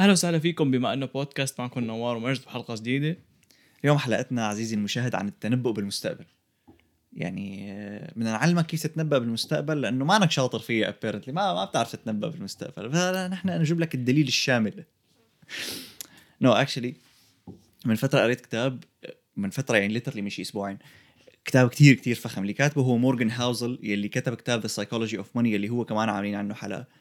أهلا وسهلا فيكم بما إنه بودكاست معكم نوار ومجد بحلقه جديدة. اليوم حلقتنا عزيزي المشاهد عن التنبؤ بالمستقبل. يعني آه، بدنا نعلمك كيف تتنبأ بالمستقبل لأنه ما انك شاطر فيه apparently ما ما بتعرف تتنبأ بالمستقبل. فنحن نجيب لك الدليل الشامل. no no, actually من فترة قريت كتاب من فترة يعني literally مش أسبوعين كتاب كتير كتير فخم. اللي كاتبه هو مورغان هاوزل يلي كتب كتاب The Psychology of Money اللي هو كمان عاملين عنه حلقة.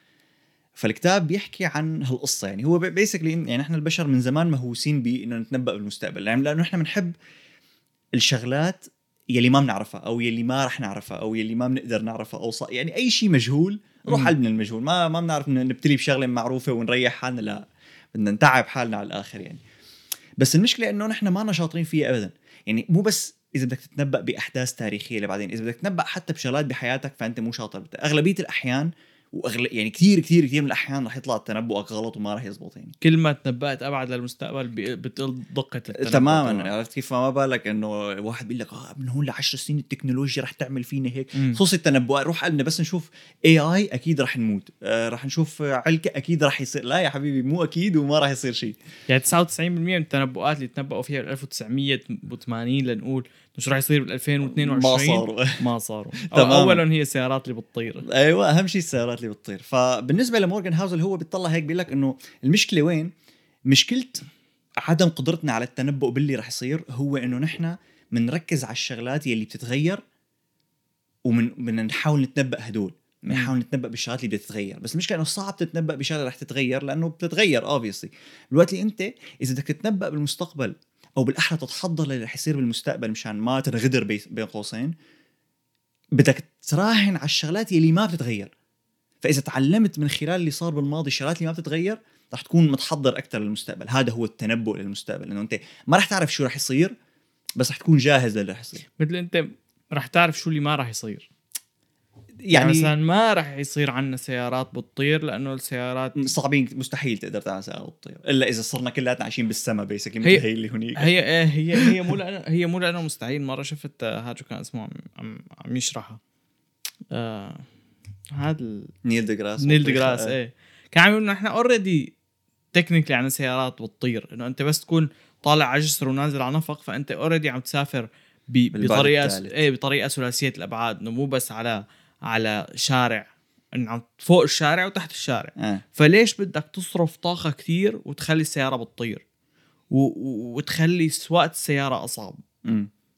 فالكتاب بيحكي عن هالقصة. يعني هو بيسكلي يعني إحنا البشر من زمان مهووسين بانه نتنبأ بالمستقبل. يعني لأنه إحنا بنحب الشغلات يلي ما بنعرفها أو يلي ما رح نعرفها أو يلي ما بنقدر نعرفها أو ص... يعني أي شيء مجهول روح حل من المجهول. ما ما بنعرف نبتلي بشغلة معروفة ونريح حالنا. لا بدنا نتعب حالنا على الآخر يعني. بس المشكلة إنه نحن ما شاطرين فيها ابدا. يعني مو بس إذا بدك تتنبأ بأحداث تاريخية لبعدين إذا بدك تتنبأ حتى بشغلات بحياتك فأنت مو شاطر. أغلبية الأحيان واغلب يعني كثير كثير كثير من الأحيان رح يطلع تنبؤك غلط وما رح يزبط يعني. كل ما تنبأت أبعد للمستقبل بتقل دقة التنبؤ تماما. عرفت كيف؟ فما بالك إنه واحد بيقول لك آه من هون ل 10 سنين التكنولوجيا رح تعمل فينا هيك. خصوصي التنبؤات روح قلنا بس نشوف اي اي أكيد رح نموت. آه رح نشوف علكه أكيد رح يصير. لا يا حبيبي مو أكيد وما رح يصير شيء. يعني 99% من التنبؤات اللي تنبؤوا فيها بال 1980 لنقول شو راح يصير بال 2022 ما صاروا. ما صاروا. تماماً. اولا هي السيارات اللي بتطير. أيوه أهم شيء السيارات. اللي بتطير. فبالنسبة لمورغان هاوزل هو بيطلع هيك بيقول لك إنه المشكلة وين؟ مشكلة عدم قدرتنا على التنبؤ باللي رح يصير هو إنه نحن بنركز على الشغلات يلي بتتغير ومن بدنا نحاول نتنبأ هدول. بنحاول نتنبأ بالشغلات اللي بتتغير. بس المشكلة إنه صعب تتنبأ بشغلة رح تتغير لأنه بتتغير اوبسلي الوقت اللي أنت إذا بدك تتنبأ بالمستقبل أو بالاحرى تتحضر للي رح يصير بالمستقبل مشان ما تنغدر بي- بين قوسين بدك تراهن على الشغلات يلي ما بتتغير. فإذا تعلمت من خلال اللي صار بالماضي الشغلات اللي ما بتتغير رح تكون متحضر أكثر للمستقبل. هذا هو التنبؤ للمستقبل إنه أنت ما رح تعرف شو رح يصير بس رح تكون جاهز للي رح يصير. مثل أنت رح تعرف شو اللي ما رح يصير. يعني, يعني, مثلا ما رح يصير عندنا سيارات بتطير لأنه السيارات صعبين مستحيل تقدر تعمل سيارة تطير إلا إذا صرنا كلياتنا عايشين بالسما بيسكلي هي- هي اللي هنيك هي هي هي مو لأنه هي مو لأنه مستحيل. مرة شفت شو كان اسمه عم عم, عم يشرحها. آه. هذا ال- نيل ديجراس نيل ديجراس إيه. كان عم يقول انه إحنا already technically عندنا سيارات بتطير إنه أنت بس تكون طالع على جسر ونازل على نفق فأنت already عم تسافر بطريقة س-. إيه بطريقة ثلاثية الأبعاد إنه مو بس على على شارع إنه عم فوق الشارع وتحت الشارع. آه. فليش بدك تصرف طاقة كثير وتخلي السيارة بتطير؟ و... و... وتخلي سواقة السيارة أصعب.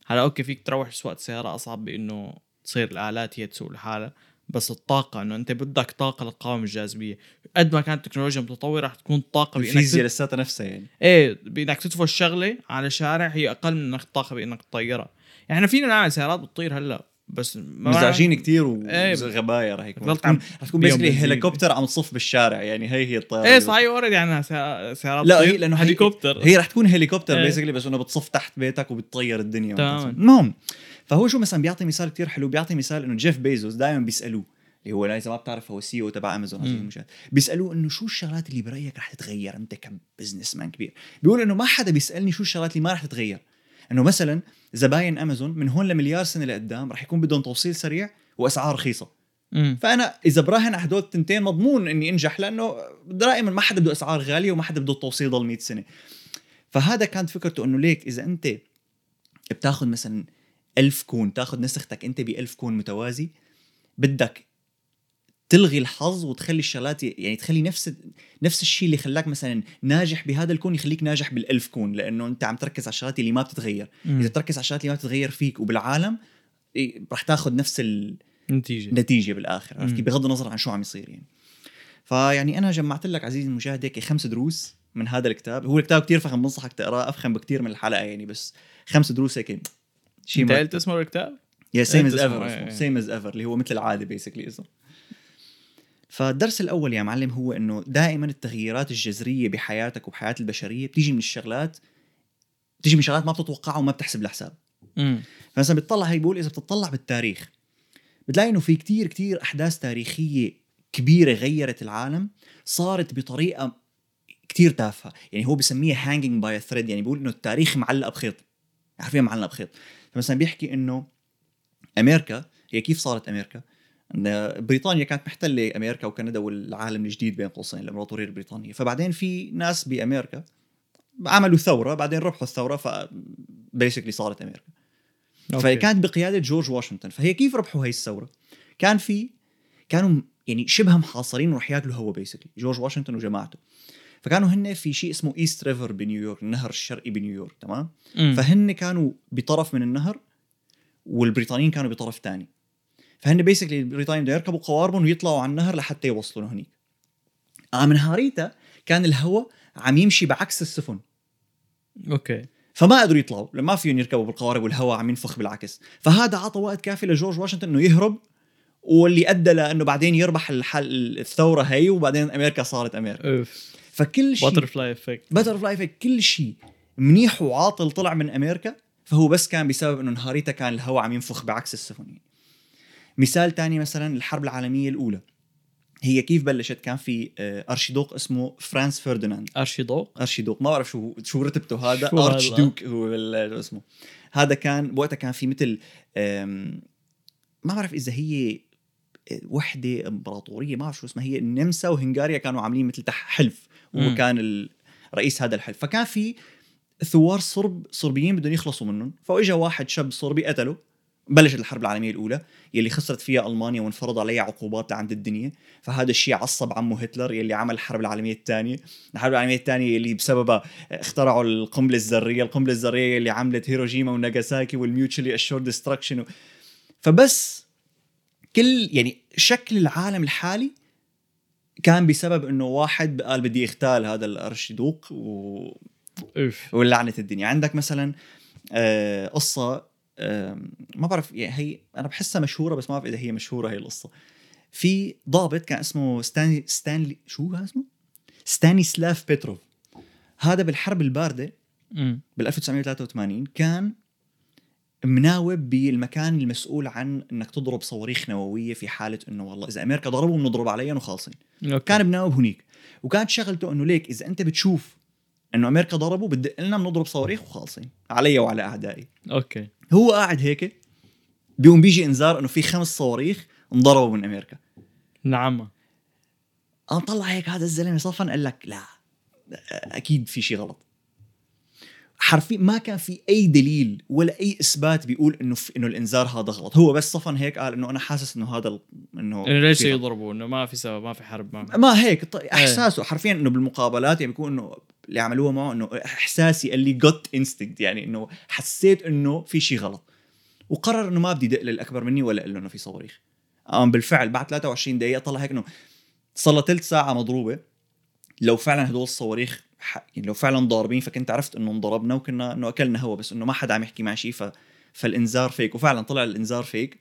هلا okay فيك تروح سواقة السيارة أصعب بإنه تصير الآلات هي تسوق لحالها. بس الطاقة إنه أنت بدك طاقة لتقاوم الجاذبية قد ما كانت التكنولوجيا متطورة رح تكون طاقة بإنك الفيزياء تت... لساتها نفسها يعني إيه بإنك تدفش شغله على شارع هي أقل من إنك طاقة بإنك تطيرها يعني إحنا فينا نعمل سيارات بتطير هلأ بس ما مزعجين كثير إيه. وغبايا رح يكون رح تكون- basically. هليكوبتر عم تصف بالشارع يعني هي هي الطيارة إيه صحيح already عندنا سيا- سيارات لا. هي لأنه هليكوبتر هي رح تكون هليكوبتر إيه. basically بس إنه بتصف تحت بيتك وبتطير الدنيا تماماً. المهم فهو شو مثلا بيعطي مثال كتير حلو بيعطي مثال إنه جيف بيزوس دائما بيسألوه اللي هو إذا ما بتعرف هو ال CEO تبع امازون بيسألوه إنه شو الشغلات اللي برأيك رح تتغير أنت ك businessman كبير؟ بيقول إنه ما حدا بيسألني شو الشغلات اللي ما رح تتغير. إنه مثلا زباين امازون من هون لمليار سنة لقدام رح يكون بدهم توصيل سريع وأسعار رخيصة. مم. فأنا إذا براهن على هدول التنتين مضمون إني أنجح لأنه دائما ما حدا بده أسعار غالية وما حدا بده التوصيل ضل 100 سنة. فهذا كانت فكرته إنه ليك إذا أنت بتاخذ مثلا ألف كون تاخذ نسختك أنت بألف كون متوازي. بدك تلغي الحظ وتخلي الشغلات يعني تخلي نفس نفس الشيء اللي خلاك مثلا ناجح بهذا الكون يخليك ناجح بالألف كون لأنه أنت عم تركز على الشغلات اللي ما بتتغير. مم. إذا تركز على الشغلات اللي ما بتتغير فيك وبالعالم رح تاخذ نفس ال... نتيجة. نتيجة بالآخر. عرفت؟ بغض النظر عن شو عم يصير يعني. فيعني أنا جمعت لك عزيزي المشاهد هيك خمس دروس من هذا الكتاب. هو الكتاب كتير فخم بنصحك تقرأه أفخم بكتير من الحلقة يعني بس خمس دروس هيك شيء انت قلت اسمه الكتاب؟ يا Same as Ever. Same as Ever اللي هو مثل العاده basically اسمه. فالدرس الأول يا معلم هو إنه دائما التغييرات الجذرية بحياتك وبحياة البشرية بتيجي من الشغلات بتيجي من شغلات ما بتتوقعها وما بتحسب لحساب. فمثلا بتطلع هي بيقول إذا بتطلع بالتاريخ بتلاقي إنه في كتير كتير أحداث تاريخية كبيرة غيرت العالم صارت بطريقة كتير تافهة. يعني هو بسميها hanging by thread يعني بيقول إنه التاريخ معلق بخيط. حرفيا معلق بخيط؟ فمثلا بيحكي إنه أمريكا هي كيف صارت أمريكا؟ إن بريطانيا كانت محتلة أمريكا وكندا والعالم الجديد بين قوسين الإمبراطورية البريطانية. فبعدين في ناس بأمريكا عملوا ثورة بعدين ربحوا الثورة ف basically صارت أمريكا. okay. فكانت بقيادة جورج واشنطن. فهي كيف ربحوا هي الثورة؟ كان في كانوا يعني شبه محاصرين وراح ياكلوا هوا basically جورج واشنطن وجماعته. فكانوا هن في شيء اسمه East River بنيويورك النهر الشرقي بنيويورك تمام. فهن كانوا بطرف من النهر والبريطانيين كانوا بطرف تاني. فهن basically البريطانيين بدهم يركبوا قواربهم ويطلعوا على النهر لحتى يوصلوا هنيك آه نهاريتا كان الهواء عم يمشي بعكس السفن. okay. فما قدروا يطلعوا ما فيهم يركبوا بالقوارب والهواء عم ينفخ بالعكس. فهذا عطى وقت كافي لجورج واشنطن إنه يهرب واللي أدى لأنه بعدين يربح الحل الثورة هي وبعدين أمريكا صارت أمريكا. أوف. فكل شيء butterfly effect butterfly effect كل شيء منيح وعاطل طلع من أمريكا فهو بس كان بسبب إنه نهاريتا كان الهواء عم ينفخ بعكس السفن يعني. مثال تاني مثلا الحرب العالمية الأولى. هي كيف بلشت؟ كان في آه، أرشيدوق اسمه فرانس فرديناند أرشيدوق؟ أرشيدوق. ما بعرف شو شو رتبته. هذا شو؟ أرشدوك هو اسمه. هذا كان بوقتها كان في مثل ما بعرف إذا هي وحدة إمبراطورية ما بعرف شو اسمها هي النمسا وهنغاريا كانوا عاملين مثل تح حلف وهو مم. كان ال- رئيس هذا الحلف. فكان في ثوار صرب صربيين بدهم يخلصوا منهم. فإجا واحد شاب صربي قتله بلشت الحرب العالمية الأولى يلي خسرت فيها ألمانيا وانفرض عليها عقوبات لعند الدنيا. فهذا الشيء عصب عمه هتلر يلي عمل الحرب العالمية الثانية. الحرب العالمية الثانية اللي بسببها اخترعوا القنبلة الذرية القنبلة الذرية اللي عملت هيروشيما وناغاساكي وال mutually assured destruction و... فبس كل يعني شكل العالم الحالي كان بسبب إنه واحد قال بدي اغتال هذا الأرشيدوق و... اوف ولعنة الدنيا عندك مثلا آه قصة آه ما بعرف يعني هي أنا بحسها مشهورة بس ما بعرف إذا هي مشهورة هي القصة في ضابط كان اسمه ستانلي ستانلي شو كان اسمه؟ ستانيسلاف بيتروف هذا بالحرب الباردة. بال 1983 كان مناوب بالمكان المسؤول عن إنك تضرب صواريخ نووية في حالة إنه والله إذا أمريكا ضربوا بنضرب عليهم وخالصين كان بناوب هنيك. وكانت شغلته إنه ليك إذا أنت بتشوف إنه أمريكا ضربوا بدق لنا بنضرب صواريخ وخالصين علي وعلى أعدائي. أوكي. هو قاعد هيك بيقوم بيجي إنذار إنه في خمس صواريخ انضربوا من أمريكا. نعم. أنا طلع هيك هذا الزلمة صفن قال لك لا أكيد في شيء غلط. حرفيا ما كان في أي دليل ولا أي إثبات بيقول إنه في إنه الإنذار هذا غلط. هو بس صفن هيك قال إنه أنا حاسس إنه هذا إنه إنه ليش. يضربوا؟ إنه ما في سبب ما في حرب ما في ما هيك ط- إحساسه حرفيا إنه بالمقابلات يعني بيكون إنه اللي عملوها معه إنه إحساسي اللي جوت انستنكت يعني إنه حسيت إنه في شيء غلط. وقرر إنه ما بدي دق للأكبر مني ولا إقول له إنه في صواريخ. قام بالفعل بعد 23 دقيقة طلع هيك إنه صار ثلث ساعة مضروبة. لو فعلا هدول الصواريخ يعني لو فعلا ضاربين فكنت عرفت إنه انضربنا وكنا إنه أكلنا هوا بس إنه ما حدا عم يحكي مع شيء ف... فالإنذار فيك وفعلا طلع الإنذار فيك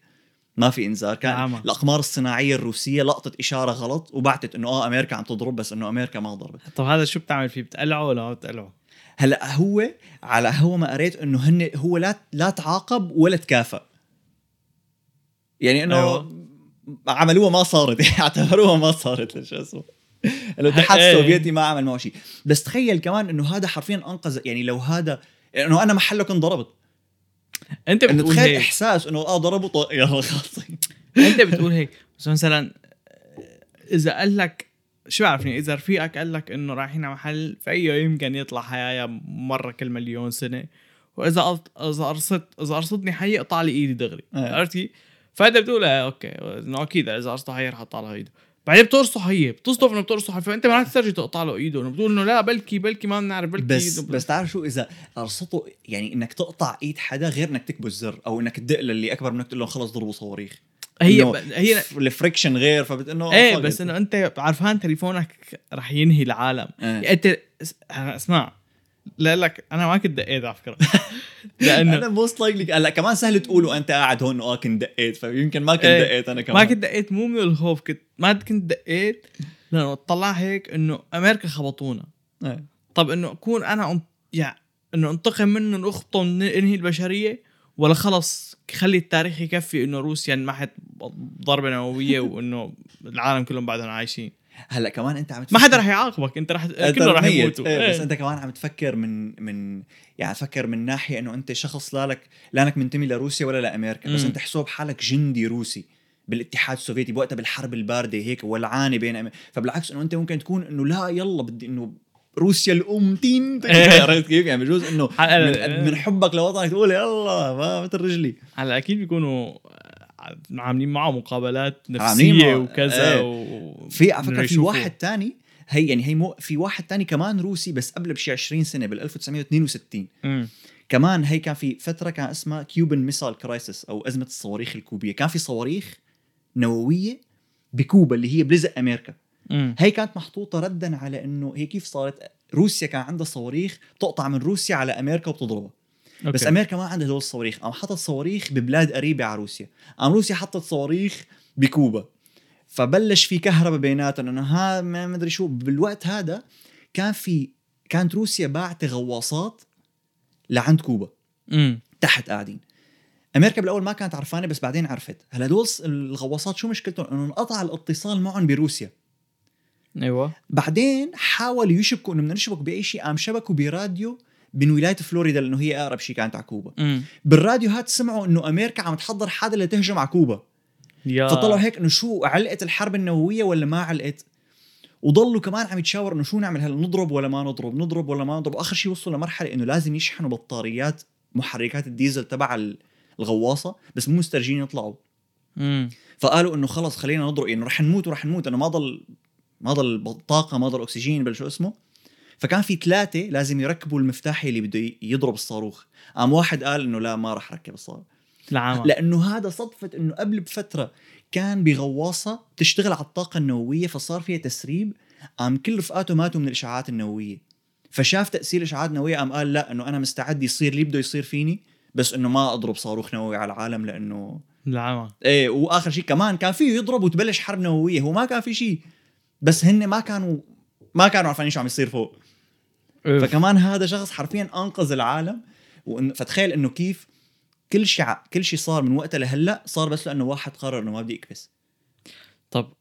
ما في إنذار كان نعم. الأقمار الصناعية الروسية لقطت إشارة غلط وبعتت إنه آه أمريكا عم تضرب بس إنه أمريكا ما ضربت طب هذا شو بتعمل فيه بتقلعه ولا ما بتقلعه؟ هلأ هو على هو ما قريت إنه هن هو لا لا تعاقب ولا تكافئ يعني إنه. أيوة. عملوها ما صارت اعتبروها ما صارت شو اسمه الاتحاد إيه. السوفيتي ما عمل معه شيء. بس تخيل كمان إنه هذا حرفيا أنقذ يعني لو هذا إنه أنا محله كنت ضربت أنت إنه بتقول تخيل هيك. إحساس إنه آه ضربوا طو... يلا خلص أنت بتقول هيك. بس مثلا إذا قال لك شو بعرفني؟ إذا رفيقك قال لك إنه رايحين على محل فيه يمكن يطلع حية مرة كل مليون سنة. وإذا قلت إذا قرصت إذا قرصتني حي إقطع لي إيدي دغري. إيه. عرفت كيف؟ فأنت بتقول إيه أوكي. إنه أكيد إذا قرصته حي رح أقطع له إيده. بعدين بتقرصه حي بتصدف إنه بتقرصه حي فأنت ما رح تسترجي تقطع له إيده إنه بتقول إنه لا بلكي بلكي ما بنعرف بلكي بس إيده. بس تعرف شو إذا قرصته يعني إنك تقطع إيد حدا غير إنك تكبس زر أو إنك تدق للي أكبر منك تقول له خلص ضربوا صواريخ هي هي ال friction غير فبت إنه إيه بس. إنه أنت عرفان تليفونك رح ينهي العالم. يعني انت اس- أسمع لا لك أنا ما كنت دقيت على فكرة لأنه أنا most likely هلأ كمان سهل تقول وانت قاعد هون آه كنت دقيت فيمكن ما كنت إيه. دقيت أنا كمان ما كنت دقيت مو من الخوف كنت ما كنت دقيت لأنه طلع هيك إنه أمريكا خبطونا إيه. طب إنه أكون أنا. يعني إنه أنتقم منهم واخطم انهي البشرية ولا خلص خلي التاريخ يكفي إنه روسيا انمحت ضربة نووية وإنه العالم كلهم بعدهم عايشين هلا كمان انت عم ما حدا رح يعاقبك انت رح كله رح. يموتوا إيه بس إيه. انت كمان عم تفكر من من يعني تفكر من ناحية إنه انت شخص لا لك لا انك منتمي لروسيا ولا لأمريكا بس. انت حسوب حالك جندي روسي بالاتحاد السوفيتي بوقتها بالحرب الباردة هيك ولعانه بين أم- فبالعكس إنه انت ممكن تكون إنه لا يلا بدي إنه روسيا الأمتين عرفت كيف يعني بجوز إنه من, من حبك لوطنك تقول يلا ما مثل رجلي هلا أكيد بيكونوا عاملين معه مقابلات نفسية وكذا إيه. و... في على فكرة في. واحد تاني هي يعني هي مو في واحد تاني كمان روسي بس قبل بشي 20 سنة بال 1962 مم. كمان هي كان في فترة كان اسمها Cuban missile crisis أو أزمة الصواريخ الكوبية كان في صواريخ نووية بكوبا اللي هي بلزق أمريكا مم. هي كانت محطوطة ردا على إنه هي كيف صارت روسيا كان عندها صواريخ تقطع من روسيا على أمريكا وبتضربها أوكي. بس أمريكا ما عندها هدول الصواريخ. قام حطت صواريخ ببلاد قريبه على روسيا. قام روسيا حطت صواريخ بكوبا. فبلش في كهرباء بيناتهم. انه ها ما مدري شو بالوقت هذا كان في كانت روسيا باعت غواصات لعند كوبا. مم. تحت قاعدين أمريكا بالأول ما كانت عرفانة بس بعدين عرفت. هلا هدول الغواصات شو مشكلتهم؟ إنه انقطع الاتصال معهم بروسيا. أيوه. بعدين حاولوا يشبكوا إنه بدنا نشبك بأي شيء قام شبكوا براديو من ولاية فلوريدا لأنه هي أقرب شيء كانت على كوبا. مم. بالراديو هاد سمعوا إنه أمريكا عم تحضر حدا لتهجم على كوبا. يا. فطلعوا هيك إنه شو علقت الحرب النووية ولا ما علقت؟ وضلوا كمان عم يتشاوروا إنه شو نعمل هلا نضرب ولا ما نضرب نضرب ولا ما نضرب. واخر شيء وصلوا لمرحلة إنه لازم يشحنوا بطاريات محركات الديزل تبع ال- الغواصة بس مو مسترجين يطلعوا. مم. فقالوا إنه خلص خلينا نضرب انه رح نموت ورح نموت انه ما ضل ما ضل طاقة ما ضل أكسجين بل شو اسمه؟ فكان في ثلاثة لازم يركبوا المفتاح اللي بده يضرب الصاروخ. قام واحد قال إنه لا ما رح ركب الصاروخ. العامة لأنه هذا صدفة إنه قبل بفترة كان بغواصة تشتغل على الطاقة النووية فصار فيها تسريب. قام كل رفقاته ماتوا من الاشعاعات النووية. فشاف تأثير الاشعاعات النووية قام قال لا إنه أنا مستعد يصير اللي بده يصير فيني بس إنه ما أضرب صاروخ نووي على العالم لأنه العامة إيه وآخر شيء كمان كان فيه يضرب وتبلش حرب نووية هو ما كان في شيء. بس هن ما كانوا ما كانوا عارفين شو عم يصير فوق. أوف. فكمان هذا شخص حرفيا أنقذ العالم. وإن فتخيل إنه كيف كل شيء كل شيء صار من وقتها لهلأ صار بس لأنه واحد قرر إنه ما بدي يكبس. طب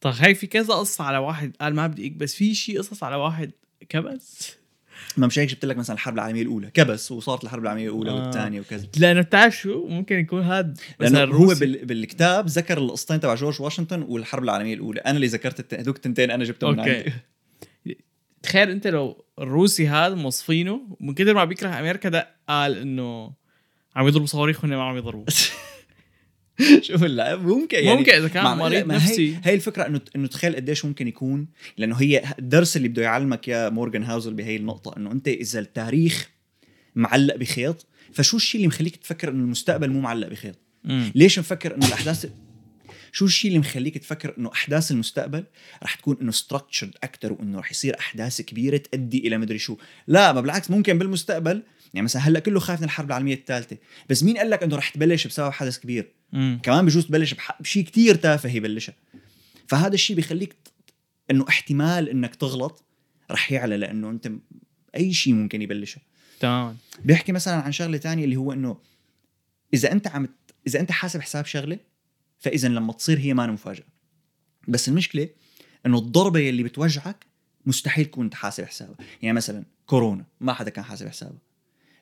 طب هي في كذا قصة على واحد قال ما بدي بس في شيء قصص على واحد كبس؟ ما مش هيك جبت لك مثلا الحرب العالمية الأولى كبس وصارت الحرب العالمية الأولى آه. والثانية وكذا لأنه بتعرف شو ممكن يكون هاد لأنه هو. بال... بالكتاب ذكر القصتين تبع جورج واشنطن والحرب العالمية الأولى أنا اللي ذكرت. هذوك التنتين أنا جبتهم من أوكي عندي تخيل أنت لو الروسي هذا مو صافن من كثر ما بيكره أمريكا ده قال إنه عم يضربوا صواريخ وهن ما عم يضربوا شوف لا ممكن يعني ممكن إذا كان مريض نفسي هي, هي الفكرة إنه إنه تخيل قديش ممكن يكون لأنه هي الدرس اللي بده يعلمك يا مورغان هاوزل بهي النقطة إنه أنت إذا التاريخ معلق بخيط فشو الشيء اللي مخليك تفكر إنه المستقبل مو معلق بخيط؟ مم. ليش مفكر إنه الأحداث شو الشيء اللي مخليك تفكر إنه أحداث المستقبل رح تكون إنه ستراكتشرد أكثر وإنه رح يصير أحداث كبيرة تؤدي إلى مدري شو؟ لا ما بالعكس ممكن بالمستقبل يعني مثلا هلأ كله خايف من الحرب العالمية الثالثة. بس مين قال لك إنه رح تبلش بسبب حدث كبير؟ مم. كمان بجوز تبلش بشيء كتير تافه يبلشها فهذا الشيء بيخليك إنه احتمال إنك تغلط رح يعلى لأنه أنت أي شيء ممكن يبلشها تمام. بيحكي مثلا عن شغلة تانية اللي هو إنه إذا أنت عم إذا أنت حاسب حساب شغلة فاذا لما تصير هي ما مفاجأة. بس المشكلة إنه الضربة اللي بتوجعك مستحيل تكون أنت حاسب حسابها. يعني مثلا كورونا ما حدا كان حاسب حسابها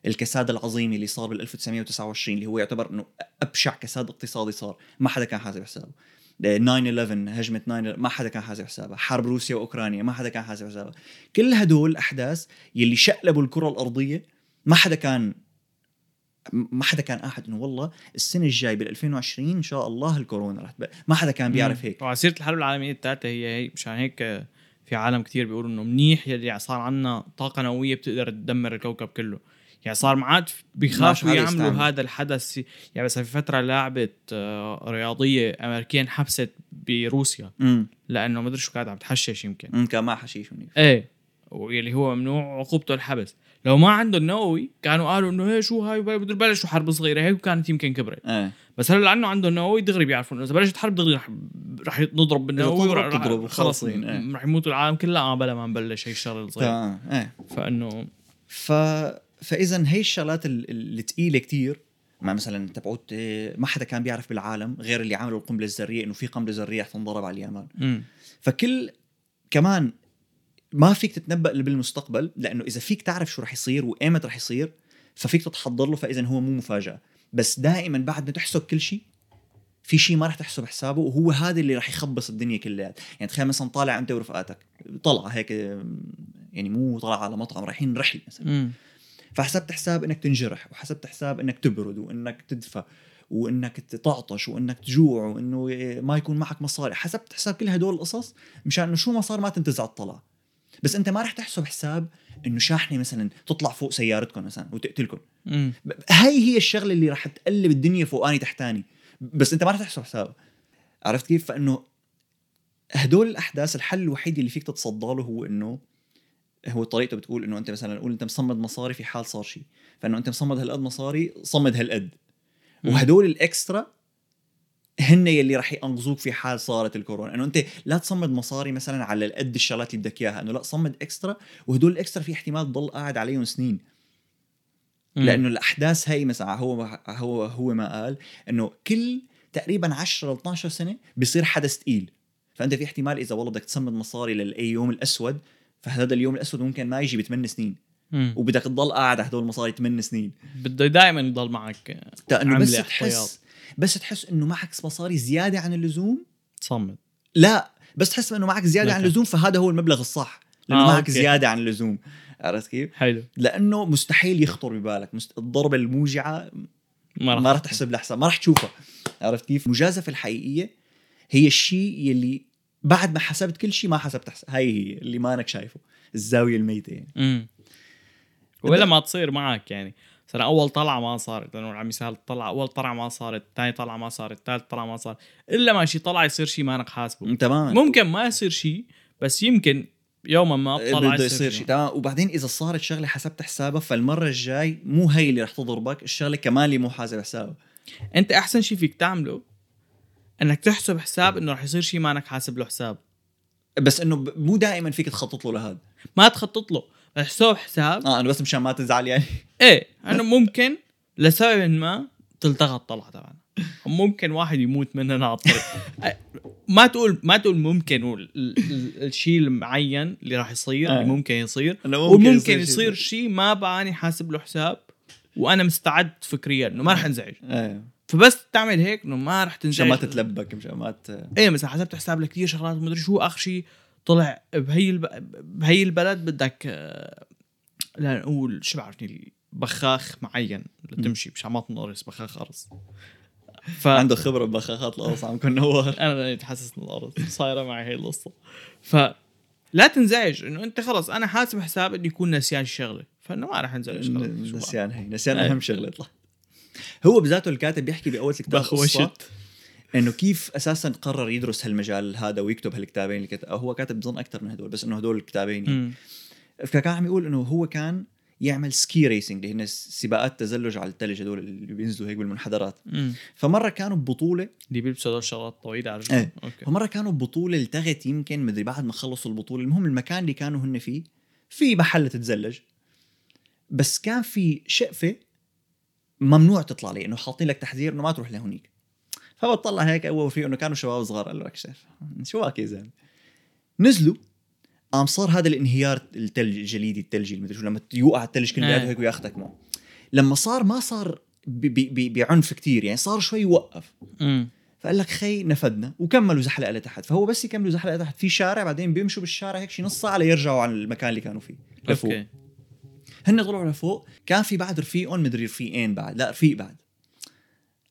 الكساد العظيم اللي صار بال 1929 اللي هو يعتبر إنه أبشع كساد اقتصادي صار. ما حدا كان حاسب حسابه. 9 11 هجمة 9 ما حدا كان حاسب حسابها حرب روسيا وأوكرانيا ما حدا كان حاسب حسابها كل هدول الاحداث يلي شقلبوا الكرة الأرضية ما حدا كان ما حدا كان قاعد إنه والله السنة الجاي بال 2020 إن شاء الله الكورونا رح تبقى. ما حدا كان بيعرف هيك. وعلى سيرة الحرب العالمية الثالثه هي هي مشان هيك في عالم كتير بيقولوا إنه منيح يلي صار عنا طاقة نووية بتقدر تدمر الكوكب كله. يعني صار ما عاد ماشي بيخافوا يعملوا. هذا الحدث. يعني مثلا في فترة لاعبه آه، رياضية أمريكية انحبست بروسيا. امم لأنه ما أدري شو كانت عم تحشش يمكن. كان ما حشيش منيح إيه. واللي هو ممنوع عقوبته الحبس. لو ما عنده النووي كانوا قالوا إنه هي شو هاي بده بلشوا حرب صغيرة هيك وكانت يمكن كبرت. إيه. بس هلا لأنه عنده النووي دغري بيعرفوا إنه إذا بلشت حرب دغري رح رح نضرب بالنووي ورح- تضرب خلص إيه. رح يموتوا العالم كله آه بلا ما نبلش هي الشغله الصغيره تمام إيه. فإنه ف فإذا هي الشغلات ال- الثقيله كتير. ما مثلا تبعوت إيه، ما حدا كان بيعرف بالعالم غير اللي عملوا القنبلة الذرية إنه في قنبلة ذرية رح تنضرب على اليمن. فكل كمان ما فيك تتنبأ بالمستقبل لأنه إذا فيك تعرف شو رح يصير وأيمت رح يصير ففيك تتحضر له فإذا هو مو مفاجأة. بس دائما بعد ما تحسب كل شيء في شيء ما رح تحسب حسابه وهو هذا اللي رح يخبص الدنيا كلها يعني تخيل مثلا طالع أنت ورفقاتك طلعه هيك يعني مو طلع على مطعم رايحين رحلة مثلا. فحسبت حساب إنك تنجرح وحسبت حساب إنك تبرد وإنك تدفى وإنك تعطش وإنك تجوع وإنه ما يكون معك مصاري. حسبت حساب كل هدول القصص مشان إنه شو ما صار ما تنتزع الطلعه بس أنت ما رح تحسب حساب إنه شاحنة مثلا تطلع فوق سيارتكم مثلا وتقتلكم. مم. ب- هاي هي الشغلة اللي رح تقلب الدنيا فوقاني تحتاني. بس أنت ما رح تحسب حساب. عرفت كيف؟ فإنه هدول الأحداث الحل الوحيد اللي فيك تتصدى له هو إنه هو طريقته بتقول إنه أنت مثلا قول أنت مصمد مصاري في حال صار شيء. فإنه أنت مصمد هالقد مصاري صمد هالقد. وهدول الإكسترا هن يلي رح ينقذوك في حال صارت الكورونا. إنه أنت لا تصمد مصاري مثلا على القد الشغلات اللي بدك إياها. إنه لا صمد إكسترا. وهدول الإكسترا في احتمال تضل قاعد عليهم سنين. لأنه الأحداث هي مثلا هو هو هو ما قال إنه كل تقريبا 10 ل 12 سنة بيصير حدث ثقيل فأنت في احتمال إذا والله بدك تصمد مصاري للأي يوم الأسود فهذا اليوم الأسود ممكن ما يجي بثمان سنين. وبدك تضل قاعد على هدول المصاري ثمان سنين بده دائما يضل معك لأنه بس تحس. بس تحس إنه معك مصاري زيادة عن اللزوم تصمد لا بس تحس إنه معك زيادة عن لكن. اللزوم فهذا هو المبلغ الصح لأنه آه، معك أوكي. زيادة عن اللزوم عرفت كيف؟ حلو لأنه مستحيل يخطر ببالك مست... الضربة الموجعة ما راح ما راح تحسب لها حساب ما راح تشوفها عرفت كيف؟ المجازفه الحقيقية هي الشيء يلي بعد ما حسبت كل شيء ما حسبت حساب هاي هي اللي ما انك شايفه الزاوية الميتة يعني. امم ولا ما تصير معك يعني. مثلا أول طلعة ما صارت لأنه على مثال الطلعة. أول طلعة ما صارت ثاني طلعة ما صارت ثالث طلعة ما صارت. إلا ما شي طلع يصير شيء ما انك حاسبه. تماما. ممكن ما يصير شيء بس يمكن يوما ما طلع بده يصير شيء تمام. وبعدين إذا صارت شغلة حسبت حسابها فالمرة الجاي مو هي اللي رح تضربك الشغلة كمان اللي مو حاسب حسابها. أنت أحسن شيء فيك تعمله إنك تحسب حساب إنه رح يصير شيء ما إنك حاسب له حساب. بس إنه مو دائما فيك تخطط له لهذا. ما تخطط له. تحسب حساب. آه انه بس مشان ما تزعل يعني. إيه انه ممكن لسبب ما تلتغى الطلعه تبعنا ممكن واحد يموت مننا على الطريق. ما تقول ما تقول ممكن الشيء المعين اللي راح يصير اللي آه. ممكن يصير. وممكن يصير شيء ما باني حاسب له حساب. وأنا مستعد فكريا إنه ما راح انزعج. إيه فبس تعمل هيك إنه ما راح تنزعج مشان ما تتلبك مشان ما ت... إيه مثلا حسبت حساب لكثير شغلات ومدري شو آخر شيء طلع بهي الب... بهي البلد بدك آه، لا نقول شو بعرفني بخاخ معين لتمشي مشان ما تنقرص بخاخ قرص. ف عنده خبرة ببخاخات القرص عم كن نور أنا بقيت حاسس ان القرص صايرة معي هي القصة. ف لا تنزعج إنه أنت خلص أنا حاسب حساب إني يكون نسيان الشغله فإنه ما راح أنزعج. نسيان هي نسيان إيه. اهم شغلة. يطلع هو بذاته الكاتب بيحكي بأول الكتاب قصة بخوشت إنه كيف أساسا قرر يدرس هالمجال هذا ويكتب هالكتابين اللي كتب هو كاتب بظن أكثر من هدول بس إنه هدول الكتابين يعني. فكان عم يقول إنه هو كان يعمل ski racing اللي هن سباقات تزلج على الثلج هدول اللي بينزلوا هيك بالمنحدرات. مم. فمرة كانوا ببطولة. اللي بيلبسوا هدول الشغلات طويلة على رجلهم إيه. أوكي. فمرة كانوا ببطولة التغت يمكن مدري بعد ما خلصوا البطولة. المهم المكان اللي كانوا هن فيه في محل تتزلج. بس كان في شقفة ممنوع تطلع عليه إنه حاطين لك تحذير إنه ما تروح لهونيك. فبطلع هيك أول فيه إنه كانوا شباب صغار قال له لك شايف شو واك يا زلمة؟ نزلوا قام صار هذا الانهيار الثلج الجليدي الثلجي المدري شو لما يوقع الثلج كلياته إيه. هيك وياخذك معه. لما صار ما صار بعنف كتير يعني صار شوي يوقف. فقال لك خي نفدنا وكملوا زحلقة لتحت. فهو بس يكملوا زحلقة لتحت. في شارع بعدين بيمشوا بالشارع هيك شي نص ساعة ليرجعوا على المكان اللي كانوا فيه. لفوق أوكي. هن طلعوا لفوق كان في بعد رفيقهم مدري رفيقين بعد لا رفيق بعد.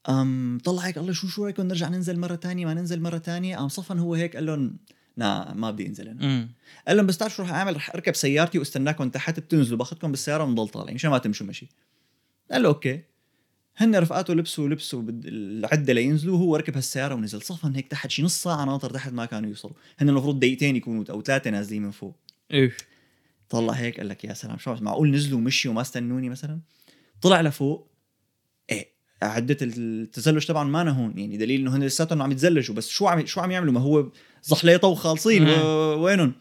أم طلع هيك الله شو شو رأيكم نرجع ننزل مرة تانية؟ ما ننزل مرة تانية؟ قام صفن هو هيك قال لهم لا ما بدي أنزل أنا. مم. قال لهم بس تعرف شو رح أعمل؟ رح أركب سيارتي واستناكم تحت بتنزلوا باخذكم بالسيارة ونضل طالعين مشان ما تمشوا مشي. قال له أوكي. هن رفقاته لبسوا لبسوا العدة لينزلوا وهو ركب هالسيارة ونزل صفن هيك تحت شي نص ساعة ناطر تحت ما كانوا يوصلوا. هن المفروض دقيقتين يكونوا أو ثلاثة نازلين من فوق. إيه طلع هيك قال لك يا سلام شو معقول نزلوا ومشي وما استنوني مثلا طلع لفوق إيه عدة التزلج طبعا ما هون يعني دليل إنه هن لساتهم عم يتزلجوا بس شو عم شو عم يعملوا ما هو زحليطة وخالصين. و- وينهم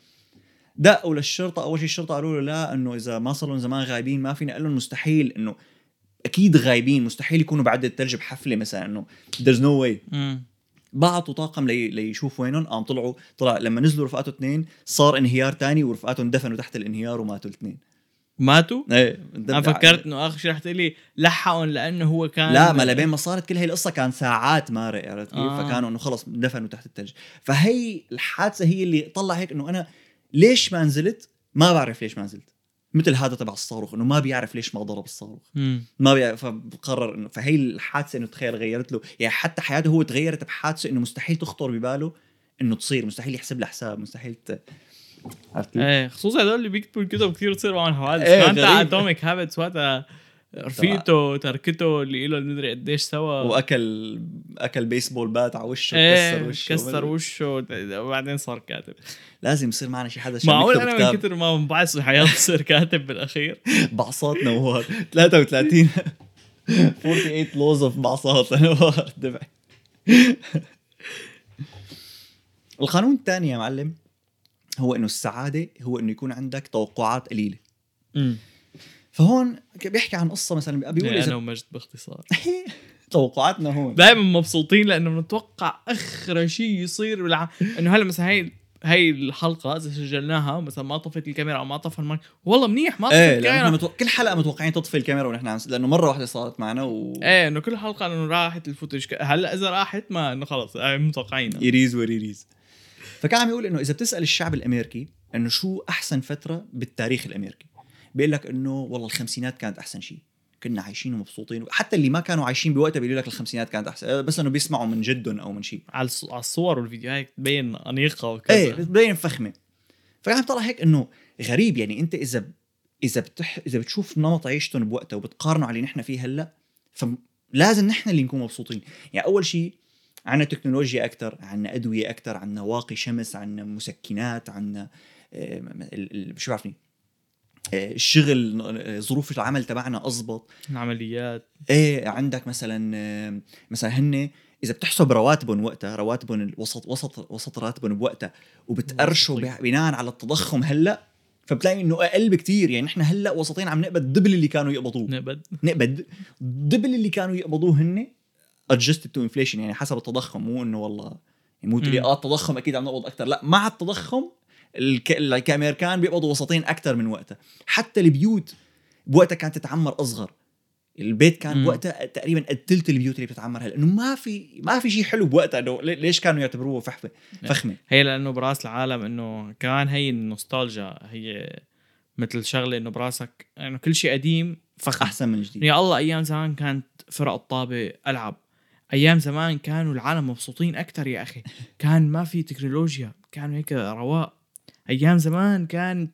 دقوا للشرطة أول شيء الشرطة قالوا له لا إنه إذا ما لهم زمان غايبين ما فينا قال لهم مستحيل إنه أكيد غايبين مستحيل يكونوا بعد الثلج بحفلة مثلا إنه there's no way مم. بعتوا طاقم لي... ليشوف وينهم. قام طلعوا طلع لما نزلوا رفقاته اثنين صار انهيار تاني ورفقاته اندفنوا تحت الانهيار وماتوا الاثنين. ماتوا؟ إيه. أنا فكرت إنه آخر شيء رح تقولي لحقهم لأنه هو كان لا ما لبين ما صارت كل هي القصة كان ساعات مارق عرفت كيف؟ آه. فكانوا إنه خلص دفنوا تحت الثلج فهي الحادثة هي اللي طلع هيك إنه أنا ليش ما نزلت؟ ما بعرف ليش ما نزلت. مثل هذا تبع الصاروخ إنه ما بيعرف ليش ما ضرب الصاروخ مم. ما بيعرف فبقرر انه فهي الحادثة إنه تخيل غيرت له يعني حتى حياته هو تغيرت بحادثة إنه مستحيل تخطر بباله إنه تصير مستحيل يحسب لها حساب مستحيل ت... عرفت؟ إيه خصوصا هدول اللي بيكتبوا الكتب كثير تصير معهم حوادث إيه، تاع غريب. اتوميك هابتس وقتها رفيقته تركته اللي له مدري قديش سوا واكل أكل بيسبول بات على وشه إيه كسر وشه كسر وشه وبعدين صار كاتب لازم يصير معنا شي حدا معقول أنا. من كثر ما انبعث بحياتي صير كاتب بالأخير. بعصات نوار 33 48 لوز اوف بعصات نوار القانون الثاني يا معلم هو إنه السعادة هو إنه يكون عندك توقعات قليلة. فهون بيحكي عن قصة مثلا بيقول يعني أنا ومجد باختصار. توقعاتنا هون. دائما مبسوطين لأنه بنتوقع آخر شيء يصير بالع... إنه هلا مثلا هي هي الحلقة إذا سجلناها مثلا ما طفت الكاميرا أو ما طفى المايك والله منيح ما طفت إيه الكاميرا. متو... كل حلقة متوقعين تطفي الكاميرا ونحن عم لأنه مرة واحدة صارت معنا و إيه إنه كل حلقة إنه راحت الفوتج هلأ إذا راحت ما إنه خلص متوقعين يريز وريريز فكان عم يقول إنه إذا بتسأل الشعب الأمريكي إنه شو أحسن فترة بالتاريخ الأمريكي بيقول لك إنه والله الخمسينات كانت أحسن شيء كنا عايشين ومبسوطين. حتى اللي ما كانوا عايشين بوقتها بيقولوا لك الخمسينات كانت أحسن. بس إنه بيسمعوا من جدهم أو من شيء على الص- على الصور والفيديوهات تبين أنيقة وكذا. إيه بتبين فخمة. فكان عم طلع هيك إنه غريب يعني أنت إذا إذا بتح... إذا بتشوف نمط عيشتهم بوقتها وبتقارنه على اللي نحن فيه هلأ فلازم نحن اللي نكون مبسوطين. يعني أول شيء عنا تكنولوجيا أكثر عنا أدوية أكثر عنا واقي شمس عنا مسكنات عنا آه، شو بعرفني؟ آه، الشغل آه، ظروف العمل تبعنا أزبط. العمليات. إيه عندك مثلا آه، مثلا هن إذا بتحسب رواتبهم وقتها رواتبهم الوسط وسط وسط راتبهم بوقتها وبتقرشوا بناء على التضخم هلأ فبتلاقي إنه أقل بكتير. يعني نحن هلأ وسطين عم نقبض دبل اللي كانوا يقبضوه. نقبض. نقبض دبل اللي كانوا يقبضوه هن adjusted to inflation يعني حسب التضخم. مو إنه والله يعني مو تقولي مم. آه التضخم أكيد عم نقبض أكثر لأ مع التضخم الك... ال- كامريكان بيقبضوا وسطين أكثر من وقتها. حتى البيوت بوقتها كانت تتعمر أصغر. البيت كان مم. بوقتها تقريبا قد ثلث البيوت اللي بتتعمر هلأ. إنه ما في ما في شيء حلو بوقتها. إنه لي- ليش كانوا يعتبروه فحفة؟ فخمة. هي لأنه براس العالم إنه كمان هي النوستالجيا. هي مثل شغلة إنه براسك إنه كل شيء قديم فخم. أحسن من جديد. يا الله أيام زمان كانت فرق الطابة ألعب. أيام زمان كانوا العالم مبسوطين أكثر يا أخي. كان ما في تكنولوجيا. كانوا هيك رواق. أيام زمان كانت